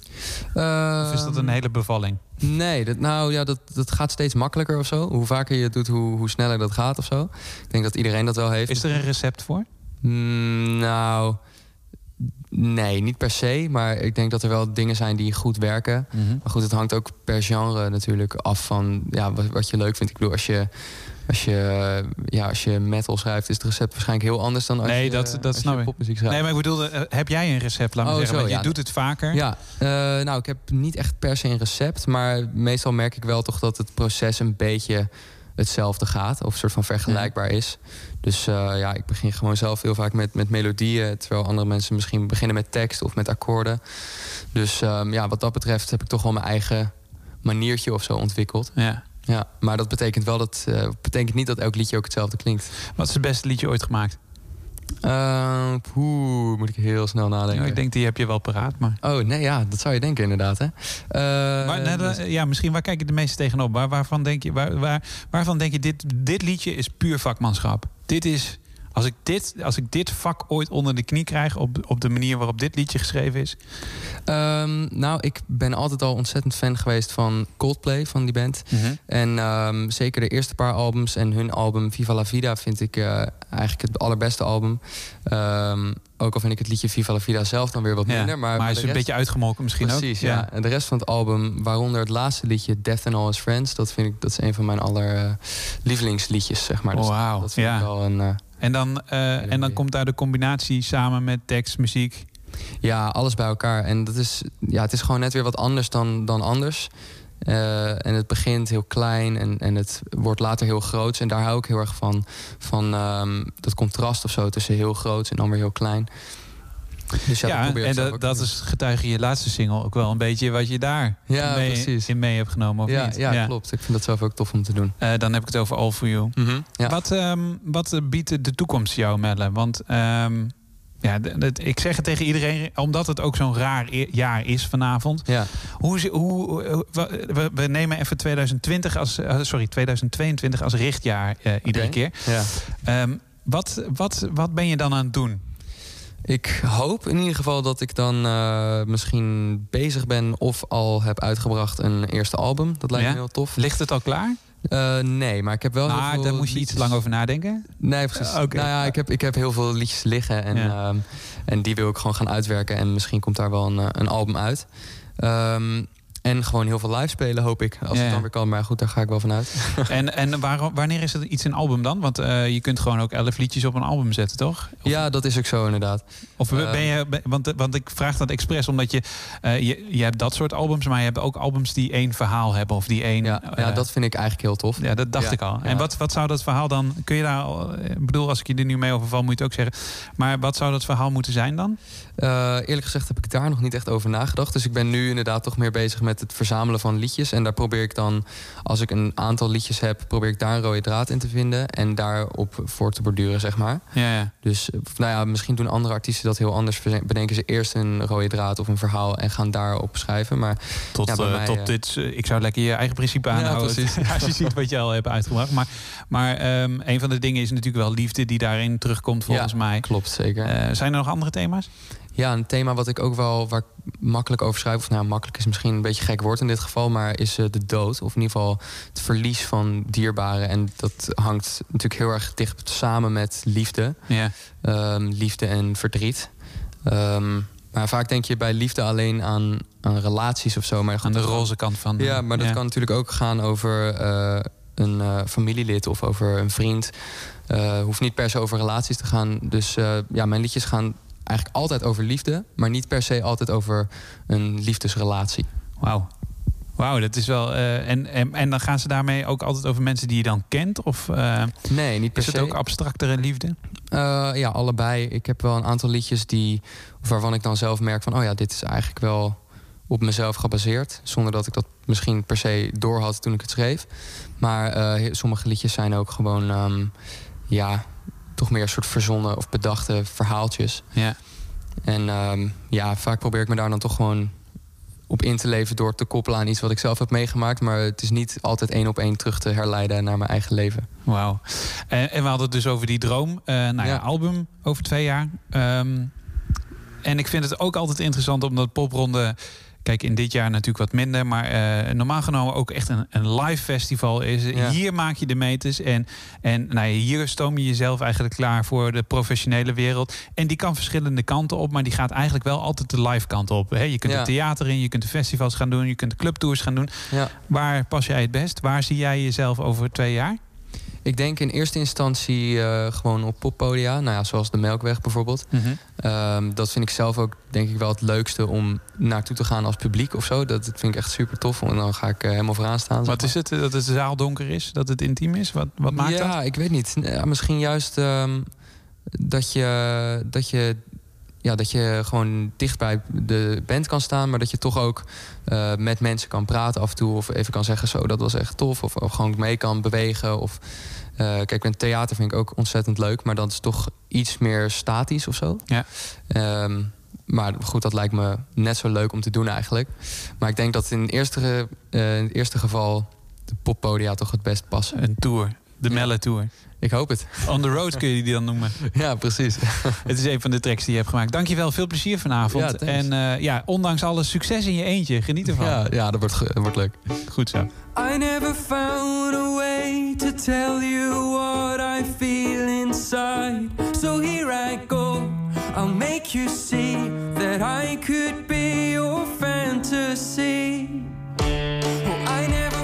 of is dat een hele bevalling? Nee, dat, nou ja, dat, dat gaat steeds makkelijker of zo. Hoe vaker je het doet, hoe, hoe sneller dat gaat of zo. Ik denk dat iedereen dat wel heeft. Is er een recept voor? Mm, nou, nee, niet per se. Maar ik denk dat er wel dingen zijn die goed werken. Mhm. Maar goed, het hangt ook per genre natuurlijk af van ja, wat, wat je leuk vindt. Ik bedoel, als je, als, je, eh, ja, als je metal schrijft, is het recept waarschijnlijk heel anders dan als nee, je, dat, dat als je snap ik. popmuziek schrijft. Nee, maar ik bedoel, eh, heb jij een recept? Laat me Oh, zeggen. zo, Want je doet het vaker. Ja, eh, nou, ik heb niet echt per se een recept. Maar meestal merk ik wel toch dat het proces een beetje hetzelfde gaat. Of een soort van vergelijkbaar is. Dus eh, ja, ik begin gewoon zelf heel vaak met, met melodieën. Terwijl andere mensen misschien beginnen met tekst of met akkoorden. Dus ehm, ja, wat dat betreft heb ik toch wel mijn eigen maniertje of zo ontwikkeld. Ja. Ja, maar dat betekent wel dat eh, betekent niet dat elk liedje ook hetzelfde klinkt. Wat is het beste liedje ooit gemaakt? Uh, poeh, moet ik heel snel nadenken. Ja, ik denk die heb je wel paraat, maar. Oh, nee, ja, dat zou je denken inderdaad, hè. Eh, Maar, nee, dus- ja, misschien waar kijk je de meeste tegenop? Waar, waarvan denk je, waar, waar, waarvan denk je dit, dit liedje is puur vakmanschap? Dit is, als ik dit, als ik dit vak ooit onder de knie krijg op, op de manier waarop dit liedje geschreven is. Ehm, nou, ik ben altijd al ontzettend fan geweest van Coldplay, van die band. Mhm. En ehm, zeker de eerste paar albums en hun album Viva la Vida vind ik eh, eigenlijk het allerbeste album. Ehm, ook al vind ik het liedje Viva la Vida zelf dan weer wat Ja, minder. Maar, maar hij is een beetje uitgemolken misschien ook. Precies, Ja. ja. En de rest van het album, waaronder het laatste liedje Death and All His Friends, dat vind ik dat is een van mijn aller eh, lievelingsliedjes, zeg maar. Dus Oh, dat vind ja. ik wel een. eh, En dan, eh, en dan komt daar de combinatie samen met tekst, muziek. Ja, alles bij elkaar. En dat is, ja, het is gewoon net weer wat anders dan, dan anders. Eh, en het begint heel klein en, en het wordt later heel groot. En daar hou ik heel erg van. Van ehm, dat contrast of zo tussen heel groot en dan weer heel klein. Dus ja, Ja, en dat, is getuige je laatste single ook wel een beetje wat je daar Ja, mee, precies. in mee hebt genomen. Of ja, niet? ja, klopt. Ik vind dat zelf ook tof om te doen. Eh, dan heb ik het over All For You. Mhm, ja. Wat, ehm, wat biedt de toekomst jou, Melle? Want ehm, ja, ik zeg het tegen iedereen, omdat het ook zo'n raar jaar is vanavond. Ja. Hoe, hoe, eh, we, we nemen even 2020 als, eh, sorry, 2022 als richtjaar iedere keer. ja. Ehm, wat, wat, wat ben je dan aan het doen? Ik hoop in ieder geval dat ik dan eh, misschien bezig ben of al heb uitgebracht een eerste album. Dat lijkt Ja? me heel tof. Ligt het al klaar? Eh, nee, maar ik heb wel heel Maar veel daar moest je iets lang over nadenken. Nee, precies. Nou ja, ik heb, ik heb heel veel liedjes liggen en, Ja. ehm, en die wil ik gewoon gaan uitwerken. En misschien komt daar wel een, eh, een album uit. Ehm, en gewoon heel veel live spelen, hoop ik. Als Ja, het dan weer kan, maar goed, daar ga ik wel vanuit. En, en waarom, wanneer is het iets een album dan? Want eh, je kunt gewoon ook elf liedjes op een album zetten, toch? ja, dat is ook zo inderdaad. Of ben Eh, je, ben- want, want ik vraag dat expres omdat je, eh, je, je hebt dat soort albums, maar je hebt ook albums die één verhaal hebben of die één. Ja, ja, dat vind ik eigenlijk heel tof. Ja, dat dacht Ja, ik al. En wat, wat zou dat verhaal dan? Kun je daar. Ik bedoel, als ik je er nu mee overval, moet je het ook zeggen. Maar wat zou dat verhaal moeten zijn dan? Eh, eerlijk gezegd heb ik daar nog niet echt over nagedacht. Dus ik ben nu inderdaad toch meer bezig met het verzamelen van liedjes. En daar probeer ik dan, als ik een aantal liedjes heb, probeer ik daar een rode draad in te vinden. En daarop voor te borduren, zeg maar. Ja, ja. Dus eh, nou ja, misschien doen andere artiesten dat heel anders. Bedenken ze eerst een rode draad of een verhaal en gaan daarop schrijven. Maar Tot, ja, eh, mij, tot dit. ik zou lekker je eigen principe Ja, aanhouden. precies. als je ziet wat je al hebt uitgebracht. Maar, maar ehm, een van de dingen is natuurlijk wel liefde die daarin terugkomt, volgens Ja, mij. Klopt, zeker. Zijn er nog andere thema's? Ja, een thema wat ik ook wel waar ik makkelijk over schrijf, of nou makkelijk is misschien een beetje gek woord in dit geval, maar is eh, de dood. Of in ieder geval het verlies van dierbaren. En dat hangt natuurlijk heel erg dicht samen met liefde. Ja. Ehm, liefde en verdriet. Ehm, maar vaak denk je bij liefde alleen aan, aan relaties of zo. Maar Aan de roze kant van. Ja, maar dat ja. kan natuurlijk ook gaan over eh, een eh, familielid of over een vriend. Eh hoeft niet per se over relaties te gaan. Dus eh, ja, mijn liedjes gaan eigenlijk altijd over liefde, maar niet per se altijd over een liefdesrelatie. Wauw. Wauw, dat is wel. eh, en, en, en dan gaan ze daarmee ook altijd over mensen die je dan kent? Of eh, Nee, niet per is het se. ook abstractere liefde? Eh, ja, allebei. Ik heb wel een aantal liedjes die, waarvan ik dan zelf merk van... oh ja, dit is eigenlijk wel op mezelf gebaseerd. Zonder dat ik dat misschien per se door had toen ik het schreef. Maar sommige liedjes zijn ook gewoon... ehm, ja, toch meer een soort verzonnen of bedachte verhaaltjes. Ja. En ehm, ja, vaak probeer ik me daar dan toch gewoon op in te leven... door te koppelen aan iets wat ik zelf heb meegemaakt. Maar het is niet altijd één op één terug te herleiden naar mijn eigen leven. Wauw. En, en we hadden het dus over die droom. Eh nou ja, Ja. album over twee jaar. Ehm, en ik vind het ook altijd interessant omdat popronde... Kijk, in dit jaar natuurlijk wat minder. Maar eh, normaal genomen ook echt een, een live festival is. Ja. Hier maak je de meters. En, en nou hier stoom je jezelf eigenlijk klaar voor de professionele wereld. En die kan verschillende kanten op. Maar die gaat eigenlijk wel altijd de live kant op. Je kunt Ja. het theater in, je kunt de festivals gaan doen. Je kunt de clubtours gaan doen. Ja. Waar pas jij het best? Waar zie jij jezelf over twee jaar? Ik denk in eerste instantie eh, gewoon op poppodia. Nou ja, zoals de Melkweg bijvoorbeeld. Ehm, dat vind ik zelf ook denk ik wel het leukste om naartoe te gaan als publiek of zo. Dat, dat vind ik echt super tof. En dan ga ik eh, helemaal vooraan staan. zeg Wat is het? Dat het de zaal donker is? Dat het intiem is? Wat, wat maakt ja, dat? ik weet niet. Ja, misschien juist ehm, dat je... Dat je ja, dat je gewoon dicht bij de band kan staan, maar dat je toch ook eh, met mensen kan praten af en toe. Of even kan zeggen, zo, dat was echt tof. Of, of gewoon mee kan bewegen. Of, eh, kijk, een theater vind ik ook ontzettend leuk, maar dat is toch iets meer statisch of zo. Ja. Ehm, maar goed, dat lijkt me net zo leuk om te doen eigenlijk. Maar ik denk dat in het eerste, eh, in het eerste geval de poppodia toch het best passen. Een tour. De Melle Tour. Ik hoop het. On the road kun je die dan noemen. Ja, precies. Het is een van de tracks die je hebt gemaakt. Dankjewel, veel plezier vanavond. Ja, en eh, ja, ondanks alles, succes in je eentje. Geniet ervan. Ja, ja dat, wordt, dat wordt leuk. Goed zo. I never found a way to tell you what I feel inside. So here I go. I'll make you see that I could be your fantasy. Oh, I never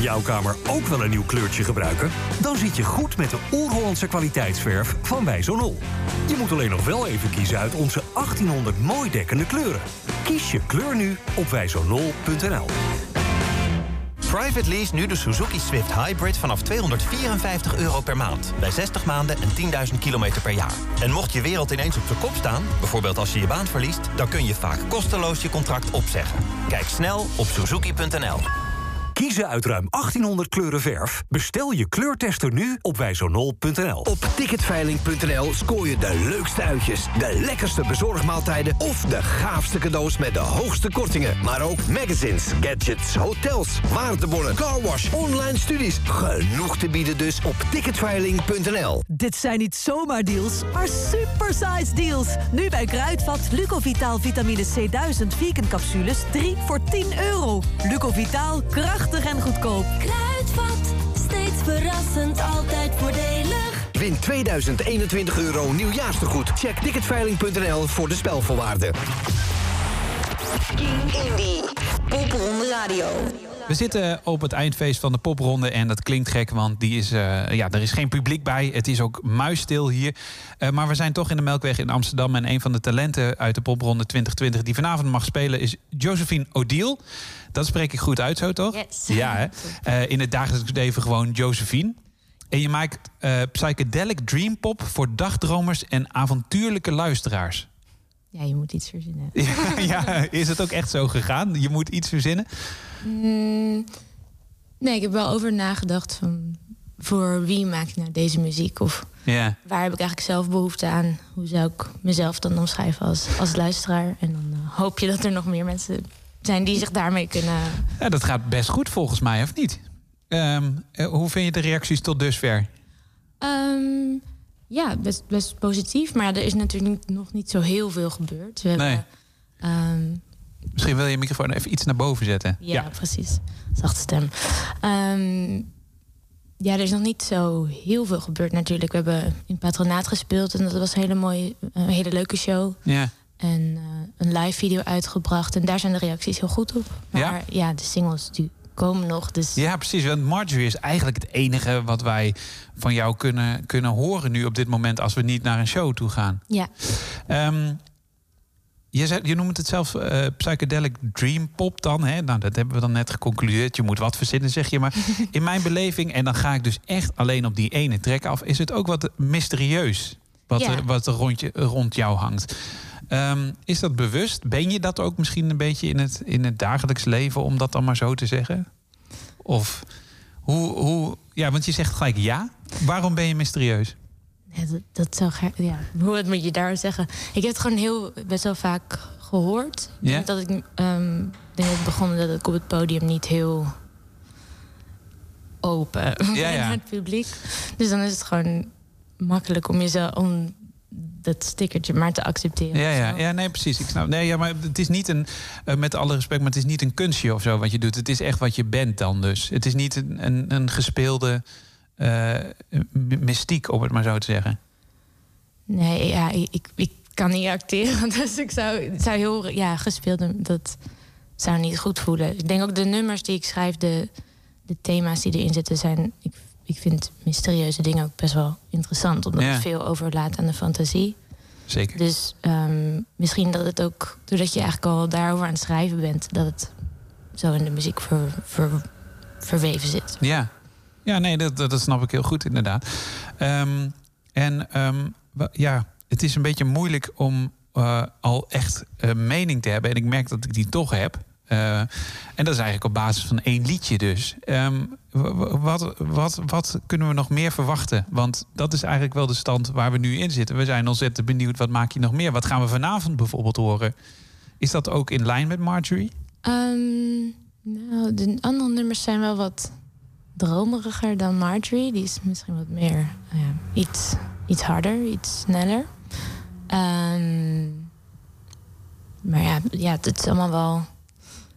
Jouw kamer ook wel een nieuw kleurtje gebruiken? Dan zit je goed met de oer-Hollandse kwaliteitsverf van Wijzonol. Je moet alleen nog wel even kiezen uit onze 1800 mooi dekkende kleuren. Kies je kleur nu op wijzonol.nl. Private lease nu de Suzuki Swift Hybrid vanaf 254 euro per maand. Bij 60 maanden en 10.000 kilometer per jaar. En mocht je wereld ineens op zijn kop staan, bijvoorbeeld als je je baan verliest... dan kun je vaak kosteloos je contract opzeggen. Kijk snel op suzuki.nl. Kiezen uit ruim 1800 kleuren verf? Bestel je kleurtester nu op wijzonol.nl. Op ticketveiling.nl scoor je de leukste uitjes, de lekkerste bezorgmaaltijden of de gaafste cadeaus met de hoogste kortingen. Maar ook magazines, gadgets, hotels, waardebonnen, carwash, online studies. Genoeg te bieden dus op ticketveiling.nl. Dit zijn niet zomaar deals, maar supersize deals. Nu bij Kruidvat Lucovitaal vitamine C1000 vegan capsules 3 voor 10 euro. Lucovitaal, krachtig en goedkoop. Kruidvat, steeds verrassend, altijd voordelig. Win 2021 euro nieuwjaarstegoed. Check ticketveiling.nl voor de spelvoorwaarden. King Indie. Popronde Radio. We zitten op het eindfeest van de popronde en dat klinkt gek, want die is, eh, ja, er is geen publiek bij. Het is ook muisstil hier. Eh, maar we zijn toch in de Melkweg in Amsterdam en een van de talenten uit de popronde 2020 die vanavond mag spelen is Josephine Odile. Dat spreek ik goed uit zo, toch? Yes. Ja, hè? Eh, in het dagelijks leven gewoon Josephine. En je maakt eh, psychedelic dream pop voor dagdromers en avontuurlijke luisteraars. Ja, je moet iets verzinnen. ja, is het ook echt zo gegaan? Je moet iets verzinnen? Mm, nee, ik heb wel over nagedacht van... voor wie maak ik nou deze muziek? Of Ja. waar heb ik eigenlijk zelf behoefte aan? Hoe zou ik mezelf dan omschrijven als, als luisteraar? En dan eh, hoop je dat er nog meer mensen zijn die zich daarmee kunnen... Ja, dat gaat best goed volgens mij, of niet? Ehm, eh, hoe vind je de reacties tot dusver? Ehm, ja, best, best positief. Maar er is natuurlijk niet- nog niet zo heel veel gebeurd. We hebben, Nee. ehm, Misschien wil je je microfoon even iets naar boven zetten. Ja, precies. Zachte stem. Ja, er is nog niet zo heel veel gebeurd natuurlijk. We hebben in Patronaat gespeeld en dat was een hele mooie, een hele leuke show. Ja. En eh, een live video uitgebracht. En daar zijn de reacties heel goed op. Maar Ja? ja, de singles die komen nog. Dus Ja, precies. Want Marjorie is eigenlijk het enige wat wij van jou kunnen, kunnen horen nu op dit moment als we niet naar een show toe gaan. ja. Ehm, je, zei, je noemt het zelf eh, psychedelic dream pop dan. Hè? Nou, dat hebben we dan net geconcludeerd. Je moet wat verzinnen, zeg je. Maar in mijn beleving, en dan ga ik dus echt alleen op die ene trek af... is het ook wat mysterieus wat, Ja. er, wat er rond, je, rond jou hangt. Ehm, is dat bewust? Ben je dat ook misschien een beetje in het, in het dagelijks leven... om dat dan maar zo te zeggen? Of Hoe, hoe, ja, want je zegt gelijk ja. Waarom ben je mysterieus? Ja, dat, dat zou graag. Ja, hoe moet je daar zeggen? Ik heb het gewoon heel best wel vaak gehoord. Denk dat ik ehm, ik denk dat het begon dat ik op het podium niet heel open Ja, ja. naar het publiek. Dus dan is het gewoon makkelijk om jezelf om dat stickertje maar te accepteren. Ja, ja, ja, nee, precies. Ik snap. Nee, ja, maar het is niet een, eh, met alle respect, maar het is niet een kunstje of zo wat je doet. Het is echt wat je bent dan dus. Het is niet een, een, een gespeelde eh, mystiek, om het maar zo te zeggen. Nee, ja, ik, ik, kan niet acteren. Dus ik zou, zou heel ja, gespeeld. Dat zou niet goed voelen. Ik denk ook de nummers die ik schrijf, de, de thema's die erin zitten, zijn. Ik, ik vind mysterieuze dingen ook best wel interessant. Omdat Ja. het veel overlaat aan de fantasie. Zeker. Dus ehm, misschien dat het ook, doordat je eigenlijk al daarover aan het schrijven bent, dat het zo in de muziek ver, ver- verweven zit. Ja, ja nee, dat, dat, snap ik heel goed inderdaad. Ehm, en ehm, ja, het is een beetje moeilijk om eh, al echt eh, mening te hebben. En ik merk dat ik die toch heb. Eh, en dat is eigenlijk op basis van één liedje dus. Ehm, wat, wat, wat kunnen we nog meer verwachten? Want dat is eigenlijk wel de stand waar we nu in zitten. We zijn ontzettend benieuwd, wat maak je nog meer? Wat gaan we vanavond bijvoorbeeld horen? Is dat ook in lijn met Marjorie? Ehm, nou, de andere nummers zijn wel wat dromeriger dan Marjorie. Die is misschien wat meer nou iets, iets harder, iets sneller. Ehm, maar ja, ja, het is allemaal wel.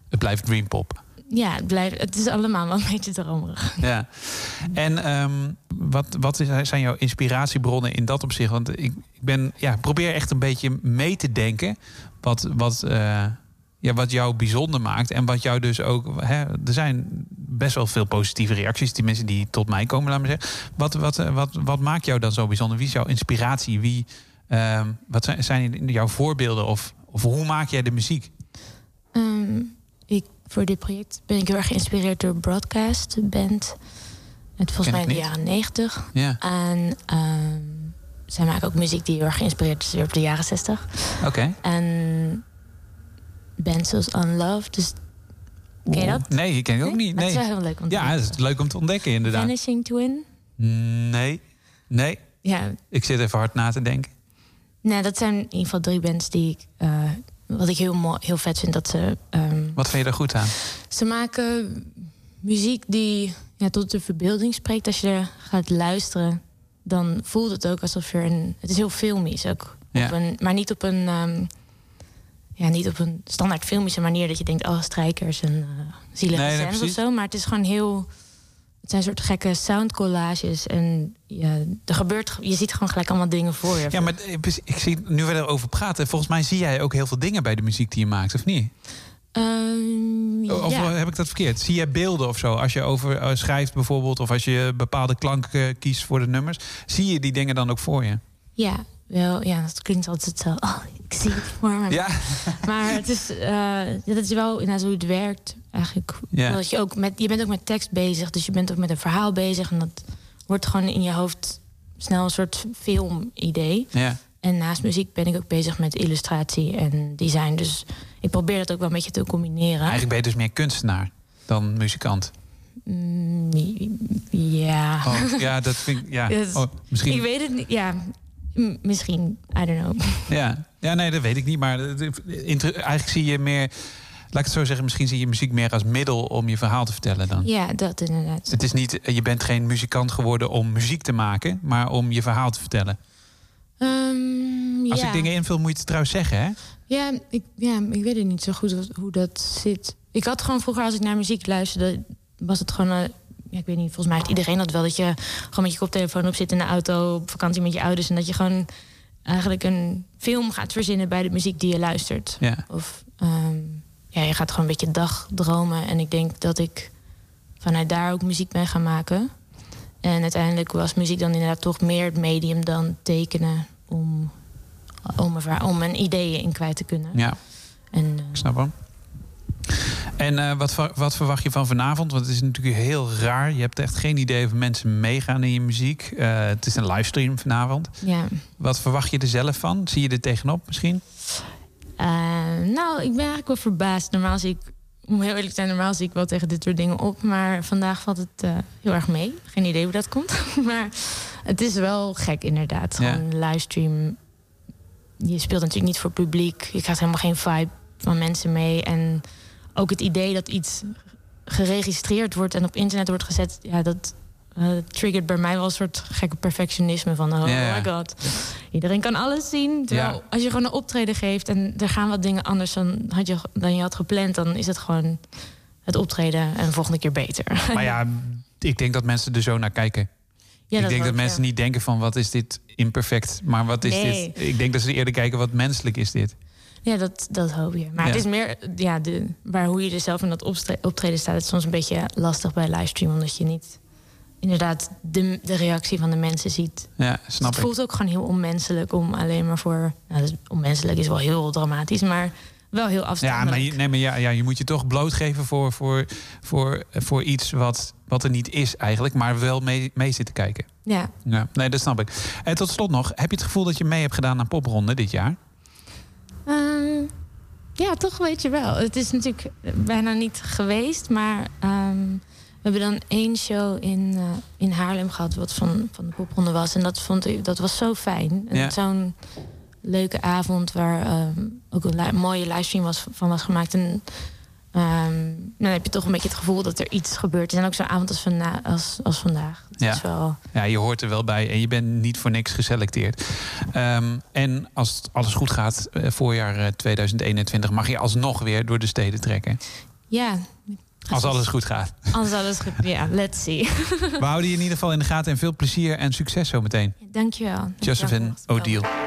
Het blijft Dream Pop. Ja, het, blijft, het is allemaal wel een beetje dromerig. Ja. En ehm, wat, wat zijn jouw inspiratiebronnen in dat opzicht? Want ik, ik ben, ja, probeer echt een beetje mee te denken wat, wat, eh, ja, wat jou bijzonder maakt. En wat jou dus ook. Hè, er zijn best wel veel positieve reacties. Die mensen die tot mij komen, laat me zeggen. Wat, wat, eh, wat, wat maakt jou dan zo bijzonder? Wie is jouw inspiratie? Wie, ehm, wat zijn, zijn jouw voorbeelden? Of, of hoe maak jij de muziek? Ehm, voor dit project ben ik heel erg geïnspireerd door Broadcast, band. Het volgens mij in de jaren negentig. Ja. En ehm, zij maken ook muziek die heel erg geïnspireerd is weer op de jaren zestig. Oké. En bands zoals Unloved. Dus ken je dat? Nee, ik ken het ook niet. Dat Nee. is wel heel leuk om te Ja, het is leuk om te ontdekken, inderdaad. Vanishing Twin. Nee, nee. Ja, Ik zit even hard na te denken. nou, dat zijn in ieder geval drie bands die ik, eh, wat ik heel, mooi, heel vet vind. Dat ze, ehm, Wat vind je daar goed aan? ze maken muziek die ja, tot de verbeelding spreekt. Als je er gaat luisteren, dan voelt het ook alsof er een... Het is heel filmisch ook. Ja. Op een, maar niet op een... ehm, ja, niet op een standaard filmische manier dat je denkt, oh, strijkers en eh zielige Nee, of zo. Maar het is gewoon heel. Het zijn soort gekke soundcollages. En ja, er gebeurt, je ziet gewoon gelijk allemaal dingen voor je. Ja, maar eh, ik zie nu we erover praten. Volgens mij zie jij ook heel veel dingen bij de muziek die je maakt, of niet? Ehm, Of ja. heb ik dat verkeerd? Zie jij beelden of zo? Als je over eh, schrijft bijvoorbeeld, of als je bepaalde klanken eh, kiest voor de nummers, zie je die dingen dan ook voor je? ja, wel, ja, dat klinkt altijd zo. Oh, ik zie het voor me. Ja. Maar het is, dat is wel inderdaad hoe het werkt. Eigenlijk. Ja. Dat je, ook met, je bent ook met tekst bezig, dus je bent ook met een verhaal bezig. En dat wordt gewoon in je hoofd snel een soort filmidee. Ja. En naast muziek ben ik ook bezig met illustratie en design. Dus ik probeer dat ook wel een beetje te combineren. Eigenlijk ben je dus meer kunstenaar dan muzikant. Mm, ja. Oh, ja, dat vind ik. Ja, Dus oh, misschien. Ik weet het niet. Ja, misschien. I don't know. Ja. ja, nee, dat weet ik niet. Maar inter- eigenlijk zie je meer. Laat ik het zo zeggen, misschien zie je muziek meer als middel om je verhaal te vertellen dan. Ja, dat inderdaad. Het is niet, je bent geen muzikant geworden om muziek te maken, maar om je verhaal te vertellen. Ehm, Als ja. ik dingen invul, moet je het trouwens zeggen, hè? Ja ik, ja, ik weet het niet zo goed wat- hoe dat zit. Ik had gewoon vroeger, als ik naar muziek luisterde, was het gewoon. eh, ja, ik weet niet, volgens mij heeft iedereen dat wel. Dat je gewoon met je koptelefoon op zit in de auto, op vakantie met je ouders. En dat je gewoon eigenlijk een film gaat verzinnen bij de muziek die je luistert. Ja. Of ehm, ja, je gaat gewoon een beetje dagdromen. En ik denk dat ik vanuit daar ook muziek ben gaan maken. En uiteindelijk was muziek dan inderdaad toch meer het medium dan tekenen om, om, verhaal- om mijn ideeën in kwijt te kunnen. Ja, En, eh, ik snap hem. En eh, wat, wat verwacht je van vanavond? Want het is natuurlijk heel raar. Je hebt echt geen idee of mensen meegaan in je muziek. Eh, het is een livestream vanavond. ja. Wat verwacht je er zelf van? Zie je er tegenop misschien? Eh, nou, ik ben eigenlijk wel verbaasd. Normaal zie ik om heel eerlijk te zijn, normaal zie ik wel tegen dit soort dingen op. Maar vandaag valt het eh, heel erg mee. Geen idee hoe dat komt. maar het is wel gek inderdaad. Gewoon een livestream. Je speelt natuurlijk niet voor publiek. Je krijgt helemaal geen vibe van mensen mee. En ook het idee dat iets geregistreerd wordt en op internet wordt gezet... Ja, dat eh, triggert bij mij wel een soort gekke perfectionisme van... oh my god, iedereen kan alles zien. Terwijl als je gewoon een optreden geeft... en er gaan wat dingen anders dan, had je, dan je had gepland... dan is het gewoon het optreden en de volgende keer beter. Maar ja, ik denk dat mensen er zo naar kijken. Ja, ik dat denk dat mensen ja. niet denken van wat is dit imperfect, maar wat is Nee. dit? Ik denk dat ze eerder kijken wat menselijk is dit. Ja, dat, dat hoop je. Maar Ja. het is meer ja, de, waar hoe je er zelf in dat optreden staat. Het is soms een beetje lastig bij livestream, omdat je niet inderdaad de, de reactie van de mensen ziet. Ja, snap het ik. voelt ook gewoon heel onmenselijk om alleen maar voor. Nou, onmenselijk is wel heel dramatisch, maar wel heel Ja, afstandelijk. maar, je, nee, maar ja, ja, je moet je toch blootgeven voor, voor, voor, voor iets wat, wat er niet is eigenlijk, maar wel mee, mee zitten kijken. Ja. Ja, nee, dat snap ik. En tot slot nog, heb je het gevoel dat je mee hebt gedaan aan popronde dit jaar? Ehm, ja, toch weet je wel. Het is natuurlijk bijna niet geweest, maar ehm, hebben dan één show in, eh, in Haarlem gehad, wat van, van de popronde was. En dat vond ik, dat was zo fijn. Ja. Zo'n leuke avond waar ehm, ook een li- mooie livestream was, van was gemaakt. En ehm, dan heb je toch een beetje het gevoel dat er iets gebeurt. En ook zo'n avond als, als, als vandaag. Dat Ja. is wel... ja, je hoort er wel bij en je bent niet voor niks geselecteerd. Ehm, en als alles goed gaat, eh, voorjaar eh, 2021, mag je alsnog weer door de steden trekken. Ja, Als alles goed gaat. als alles goed... Ja, let's see. We houden je in ieder geval in de gaten en veel plezier en succes zometeen. Dankjewel. Josephine O'Deal.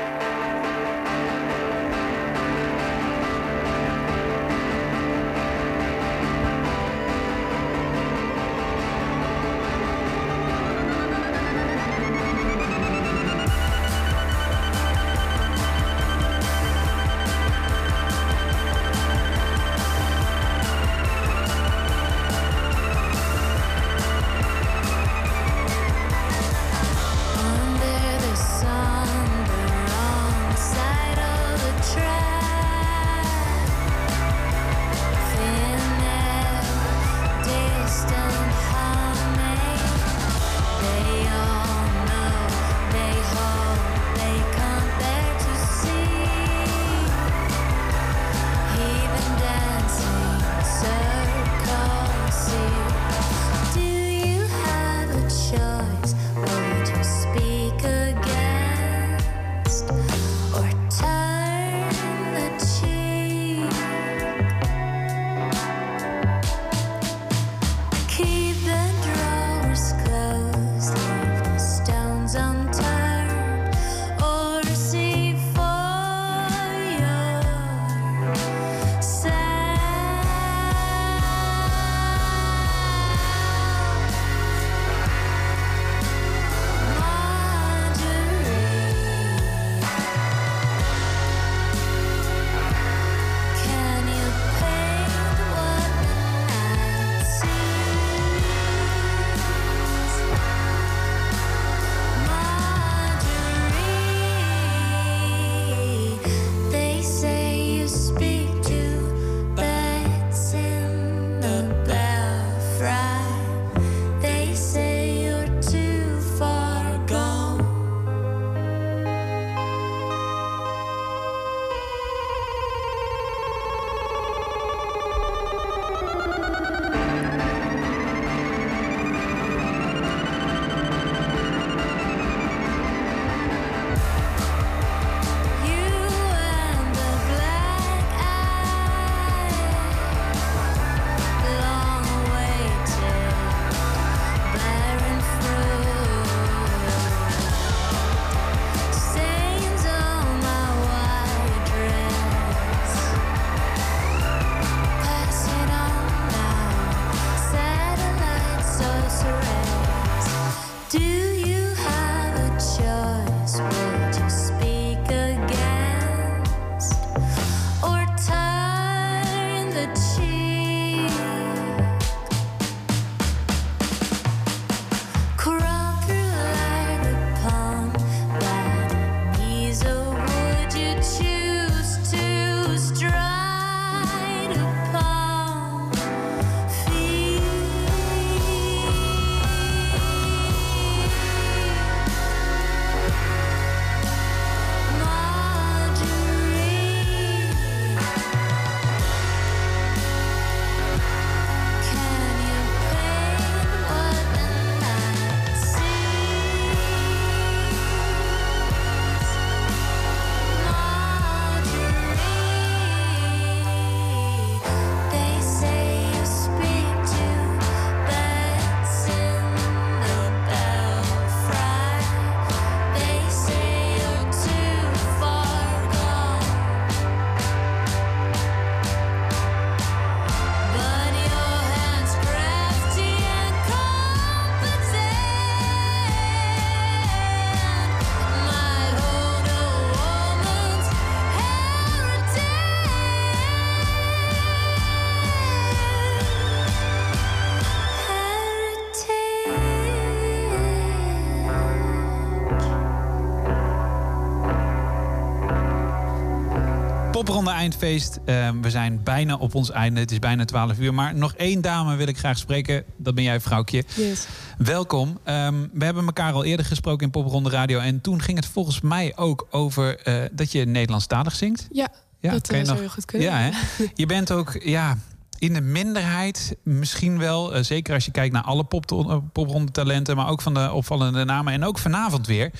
Popronde Eindfeest. Ehm, we zijn bijna op ons einde. Het is bijna 12 uur. Maar nog één dame wil ik graag spreken. Dat ben jij, vrouwtje. Yes. Welkom. Ehm, we hebben elkaar al eerder gesproken in Popronde Radio. En toen ging het volgens mij ook over eh, dat je Nederlandstalig zingt. Ja, dat kan je eh, nog- heel goed kunnen. Ja, hè? Je bent ook ja, in de minderheid, misschien wel. eh, zeker als je kijkt naar alle pop, popronde talenten, maar ook van de opvallende namen. En ook vanavond weer.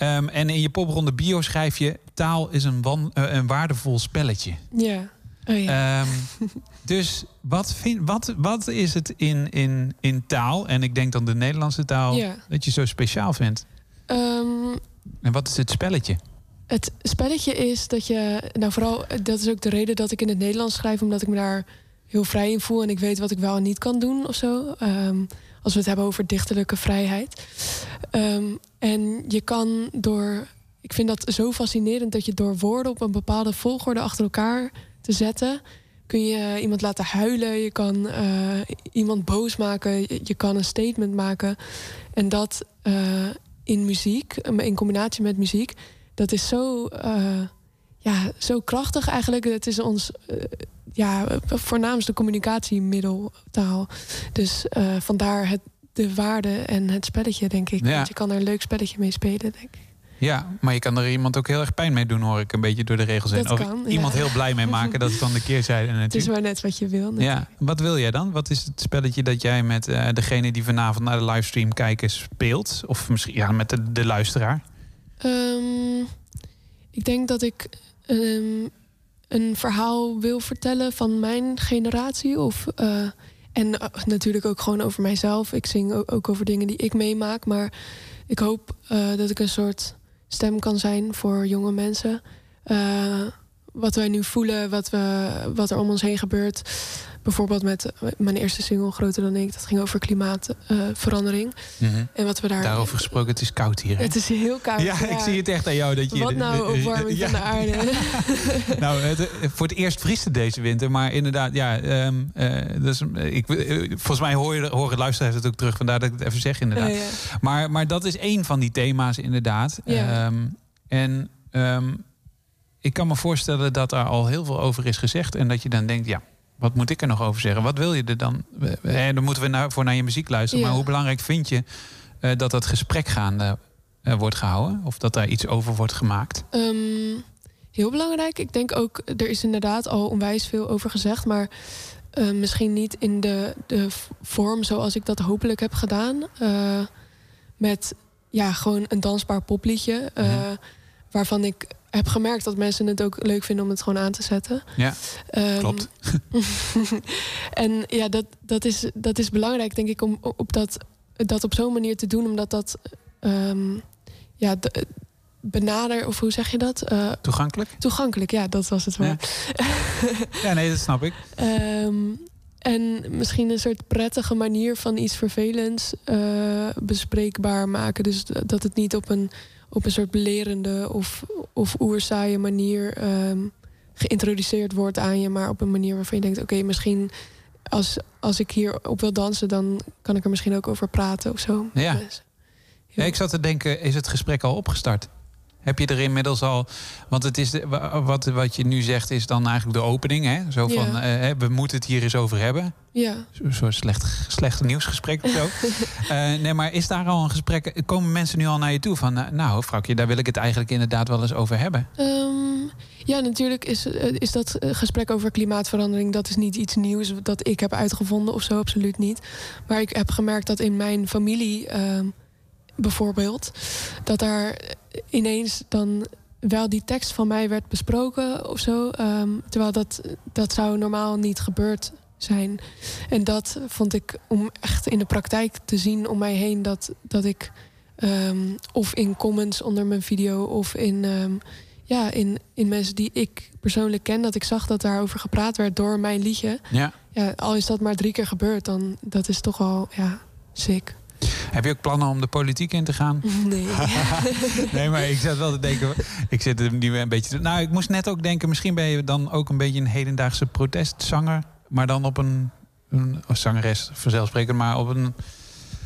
Ehm, en in je popronde bio schrijf je: taal is een, wan, eh, een waardevol spelletje. Ja. Oh, ja. Ehm, dus wat, vind, wat, wat is het in, in, in taal, en ik denk dan de Nederlandse taal, Ja. dat je zo speciaal vindt? Ehm, En wat is het spelletje? Het spelletje is dat je, nou vooral, dat is ook de reden dat ik in het Nederlands schrijf, omdat ik me daar heel vrij in voel en ik weet wat ik wel en niet kan doen of zo. Als we het hebben over dichterlijke vrijheid. Ehm, en je kan door, ik vind dat zo fascinerend dat je door woorden op een bepaalde volgorde achter elkaar te zetten, kun je iemand laten huilen, je kan eh, iemand boos maken, je, kan een statement maken. En dat eh, in muziek, in combinatie met muziek, dat is zo, eh, ja, zo krachtig eigenlijk. Het is ons eh, ja, voornaamste communicatiemiddeltaal. Dus eh, vandaar het, de waarde en het spelletje, denk ik. Ja. Want je kan er een leuk spelletje mee spelen, denk ik. Ja, maar je kan er iemand ook heel erg pijn mee doen, hoor ik een beetje door de regels heen. Of kan, ja. iemand heel blij mee maken, dat is dan de keerzijde Het is natuurlijk. maar net wat je wil. Ja, wat wil jij dan? Wat is het spelletje dat jij met eh, degene die vanavond naar de livestream kijken speelt? Of misschien ja, met de, de luisteraar? Ehm, ik denk dat ik ehm, een verhaal wil vertellen van mijn generatie. Of, eh, en eh, natuurlijk ook gewoon over mijzelf. Ik zing ook, over dingen die ik meemaak. Maar ik hoop eh, dat ik een soort stem kan zijn voor jonge mensen. Wat wij nu voelen, wat, we, wat er om ons heen gebeurt. Bijvoorbeeld met eh, mijn eerste single, Groter dan ik. Dat ging over klimaatverandering. Mhm. En wat we daar... Daarover gesproken, het is koud hier. hè? Het is heel koud. Ja, ik zie het echt aan jou. Dat je, Wat nou opwarming Ja. van de aarde? Nou, het, voor het eerst vriest het deze winter. Maar inderdaad, ja, ehm, eh, dus, eh, ik, eh, volgens mij hoor je, horen luisteraars het ook terug. Vandaar dat ik het even zeg, inderdaad. Ja. Maar, maar dat is één van die thema's, inderdaad. Ja. Ehm, en ehm, ik kan me voorstellen dat er al heel veel over is gezegd. En dat je dan denkt, ja, wat moet ik er nog over zeggen? Wat wil je er dan? Eh, dan moeten we naar, voor naar je muziek luisteren. Ja. Maar hoe belangrijk vind je eh, dat dat gesprek gaande eh, wordt gehouden? Of dat daar iets over wordt gemaakt? Ehm, heel belangrijk. Ik denk ook, er is inderdaad al onwijs veel over gezegd. Maar eh, misschien niet in de, de vorm zoals ik dat hopelijk heb gedaan. Met ja, gewoon een dansbaar popliedje. eh, Waarvan ik heb gemerkt dat mensen het ook leuk vinden om het gewoon aan te zetten. Ja, Ehm, klopt. en ja, dat, dat, is, dat is belangrijk, denk ik, om op dat, dat op zo'n manier te doen, omdat dat ehm, ja, de- benader, of hoe zeg je dat? Eh, Toegankelijk? toegankelijk, ja, dat was het woord. Ja, nee, dat snap ik. Ehm, en misschien een soort prettige manier van iets vervelends eh, bespreekbaar maken. Dus dat het niet op een, op een soort belerende of, of oerzaaie manier ehm, geïntroduceerd wordt aan je, maar op een manier waarvan je denkt: oké, misschien als, als ik hier op wil dansen, dan kan ik er misschien ook over praten of zo. Ja. Dus, Ja, ik zat te denken, is het gesprek al opgestart? Heb je er inmiddels al... Want het is de, wat, wat je nu zegt is dan eigenlijk de opening. Hè? Zo van, Ja. eh, we moeten het hier eens over hebben. ja. Een soort slecht, slecht nieuwsgesprek of zo. Eh, nee, maar is daar al een gesprek... Komen mensen nu al naar je toe van... eh, nou, vrouwtje, daar wil ik het eigenlijk inderdaad wel eens over hebben. Ehm, ja, natuurlijk is, is dat gesprek over klimaatverandering... dat is niet iets nieuws dat ik heb uitgevonden of zo, absoluut niet. Maar ik heb gemerkt dat in mijn familie ehm, bijvoorbeeld... dat daar ineens dan wel die tekst van mij werd besproken of zo. ehm, terwijl dat, dat zou normaal niet gebeurd zijn. En dat vond ik om echt in de praktijk te zien om mij heen... dat, dat ik ehm, of in comments onder mijn video of in... ehm, ja, in, in mensen die ik persoonlijk ken, dat ik zag dat daarover gepraat werd door mijn liedje. Ja. Ja, al is dat maar drie keer gebeurd, dan dat is toch wel ja, sick. Heb je ook plannen om de politiek in te gaan? Nee. nee, maar ik zat wel te denken. Ik zit er nu een beetje. te- Nou, ik moest net ook denken. Misschien ben je dan ook een beetje een hedendaagse protestzanger. Maar dan op een. een zangeres, vanzelfsprekend. Maar op een.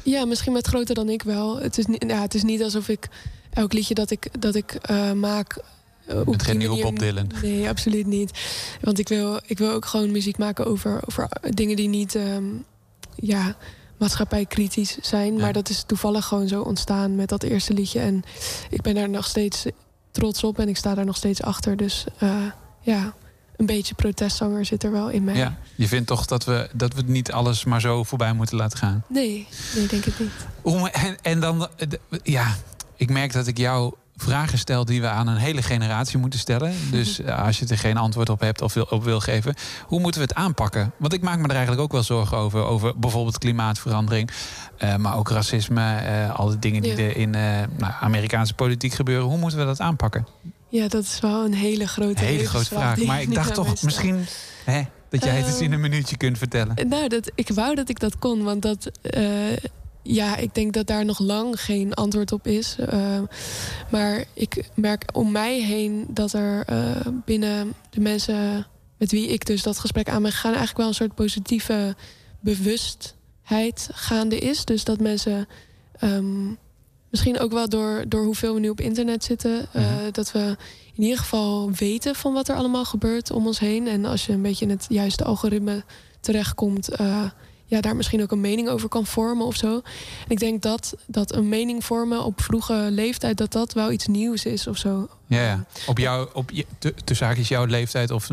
Ja, misschien met groter dan ik wel. Het is, niet, ja, het is niet alsof ik elk liedje dat ik, dat ik eh, maak eh, op bent geen nieuwe Bob Dylan. Nee, absoluut niet. Want ik wil, ik wil ook gewoon muziek maken over, over dingen die niet ehm, ja, maatschappijkritisch zijn. Maar dat is toevallig gewoon zo ontstaan met dat eerste liedje. En ik ben daar nog steeds trots op en ik sta daar nog steeds achter. Dus eh, ja, een beetje protestzanger zit er wel in mij. Ja, je vindt toch dat we, dat we niet alles maar zo voorbij moeten laten gaan? Nee, nee, denk het niet. Hoe- En, en dan, eh, ja, ik merk dat ik jou vragen stel die we aan een hele generatie moeten stellen. Dus eh, als je er geen antwoord op hebt of wil, op wil geven, hoe moeten we het aanpakken? Want ik maak me er eigenlijk ook wel zorgen over, over bijvoorbeeld klimaatverandering, eh, maar ook racisme, eh, al die dingen die Ja. er in eh, nou, Amerikaanse politiek gebeuren. Hoe moeten we dat aanpakken? Ja, dat is wel een hele grote Hele grote vraag. Maar ik dacht toch stelt. misschien hè, dat jij het eens Ehm, in een minuutje kunt vertellen. Nou, dat, ik wou dat ik dat kon, want dat, eh, ja, ik denk dat daar nog lang geen antwoord op is. Eh, maar ik merk om mij heen dat er eh, binnen de mensen met wie ik dus dat gesprek aan ben gegaan, eigenlijk wel een soort positieve bewustheid gaande is. Dus dat mensen ehm, misschien ook wel door, door hoeveel we nu op internet zitten, eh, dat we in ieder geval weten van wat er allemaal gebeurt om ons heen. En als je een beetje in het juiste algoritme terechtkomt, eh, ja, daar misschien ook een mening over kan vormen of zo. En ik denk dat, dat een mening vormen op vroege leeftijd, dat dat wel iets nieuws is of zo. Ja, ja. Op jou, op je, te- tussen haakjes jouw leeftijd of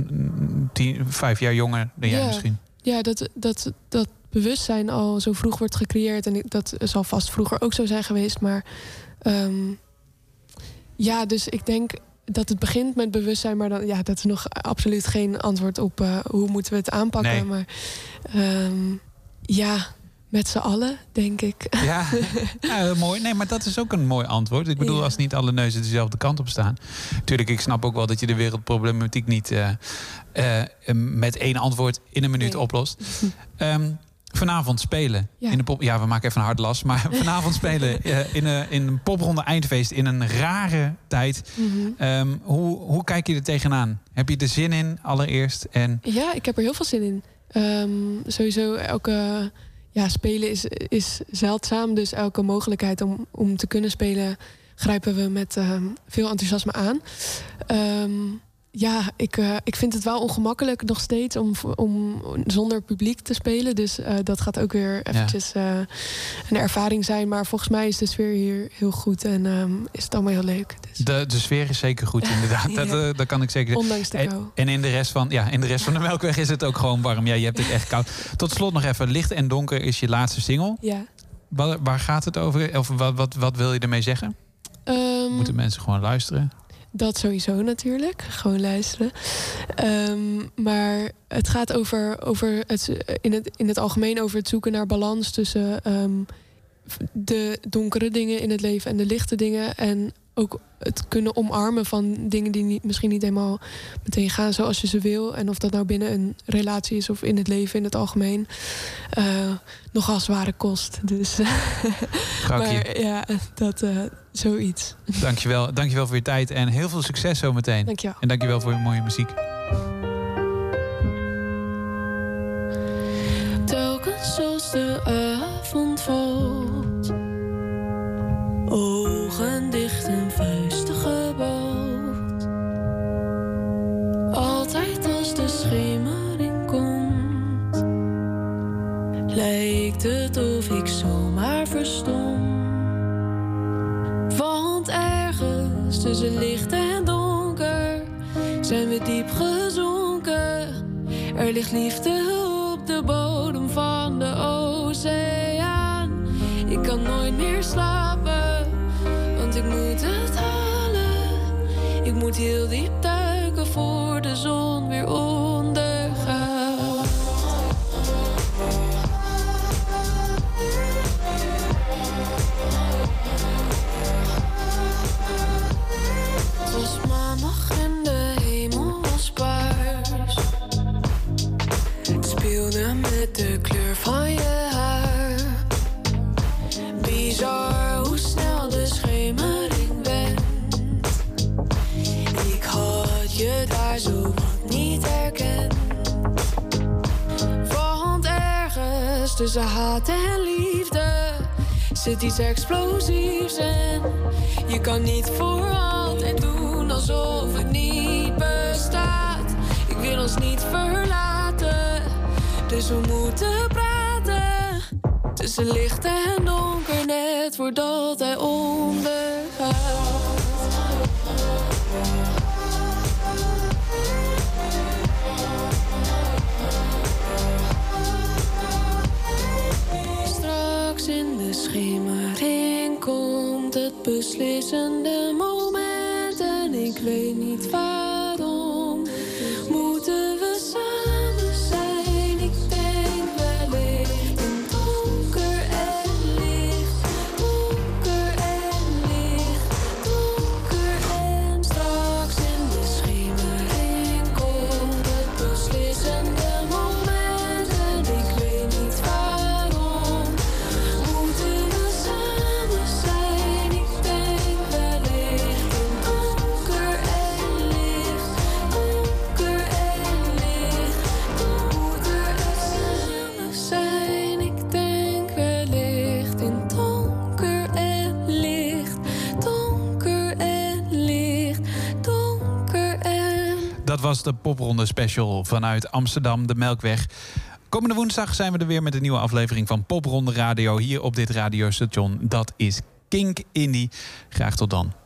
tien, vijf jaar jonger dan jij Ja. misschien. Ja, dat, dat, dat bewustzijn al zo vroeg wordt gecreëerd. En dat zal vast vroeger ook zo zijn geweest. Maar ehm, ja, dus ik denk dat het begint met bewustzijn. Maar dan, ja, dat is nog absoluut geen antwoord op eh, hoe moeten we het aanpakken. Nee. Maar ehm, ja, met z'n allen, denk ik. Ja, mooi. Nee, maar dat is ook een mooi antwoord. Ik bedoel, Ja. als niet alle neuzen dezelfde kant op staan. Tuurlijk, ik snap ook wel dat je de wereldproblematiek niet eh, eh, met één antwoord in een minuut oplost. Ehm, vanavond spelen Ja. in de pop. Ja, we maken even een hard las. Maar vanavond spelen eh, in, een, in een popronde eindfeest in een rare tijd. Mhm. Ehm, hoe, hoe kijk je er tegenaan? Heb je er zin in allereerst? En Ja, ik heb er heel veel zin in. Ehm, sowieso elke ja, spelen is, is zeldzaam. Dus elke mogelijkheid om, om te kunnen spelen grijpen we met ehm, veel enthousiasme aan. Ehm, ja, ik, eh, ik vind het wel ongemakkelijk nog steeds om, om zonder publiek te spelen. Dus eh, dat gaat ook weer eventjes eh, een ervaring zijn. Maar volgens mij is de sfeer hier heel goed en ehm, is het allemaal heel leuk. de, de sfeer is zeker goed, inderdaad. Dat, Ja. eh, dat kan ik zeker zeggen. Ondanks de En- kou. En in de rest van, ja, in de rest van de Melkweg is het ook gewoon warm. Ja, je hebt het echt koud. Tot slot nog even. Licht en donker is je laatste single. Ja. Waar, waar gaat het over? Of wat, wat, wat wil je ermee zeggen? Ehm, Moeten mensen gewoon luisteren? Dat sowieso natuurlijk. Gewoon luisteren. Ehm, maar het gaat over, over het, in, het, in het algemeen over het zoeken naar balans tussen ehm, de donkere dingen in het leven en de lichte dingen. En ook het kunnen omarmen van dingen die niet, misschien niet helemaal meteen gaan zoals je ze wil. En of dat nou binnen een relatie is of in het leven in het algemeen. eh, nogal zware kost. Dus maar ja, dat eh, zoiets. Dankjewel, dankjewel voor je tijd en heel veel succes zometeen. Dankjewel. En dankjewel voor je mooie muziek. Tussen licht en donker zijn we diep gezonken. Er ligt liefde op de bodem van de oceaan. Ik kan nooit meer slapen, want ik moet het halen. Ik moet heel diep duiken voor de zon weer ondergaat. Tussen haat en liefde zit iets explosiefs en je kan niet voor altijd doen alsof het niet bestaat. Ik wil ons niet verlaten, dus we moeten praten. Tussen licht en donker, net voordat hij ondergaat. In de schemering komt het beslissende moment en ik weet niet waarom. Dat was de popronde special vanuit Amsterdam, de Melkweg. Komende woensdag zijn we er weer met een nieuwe aflevering van Popronde Radio hier op dit radiostation. Dat is Kink Indie. Graag tot dan.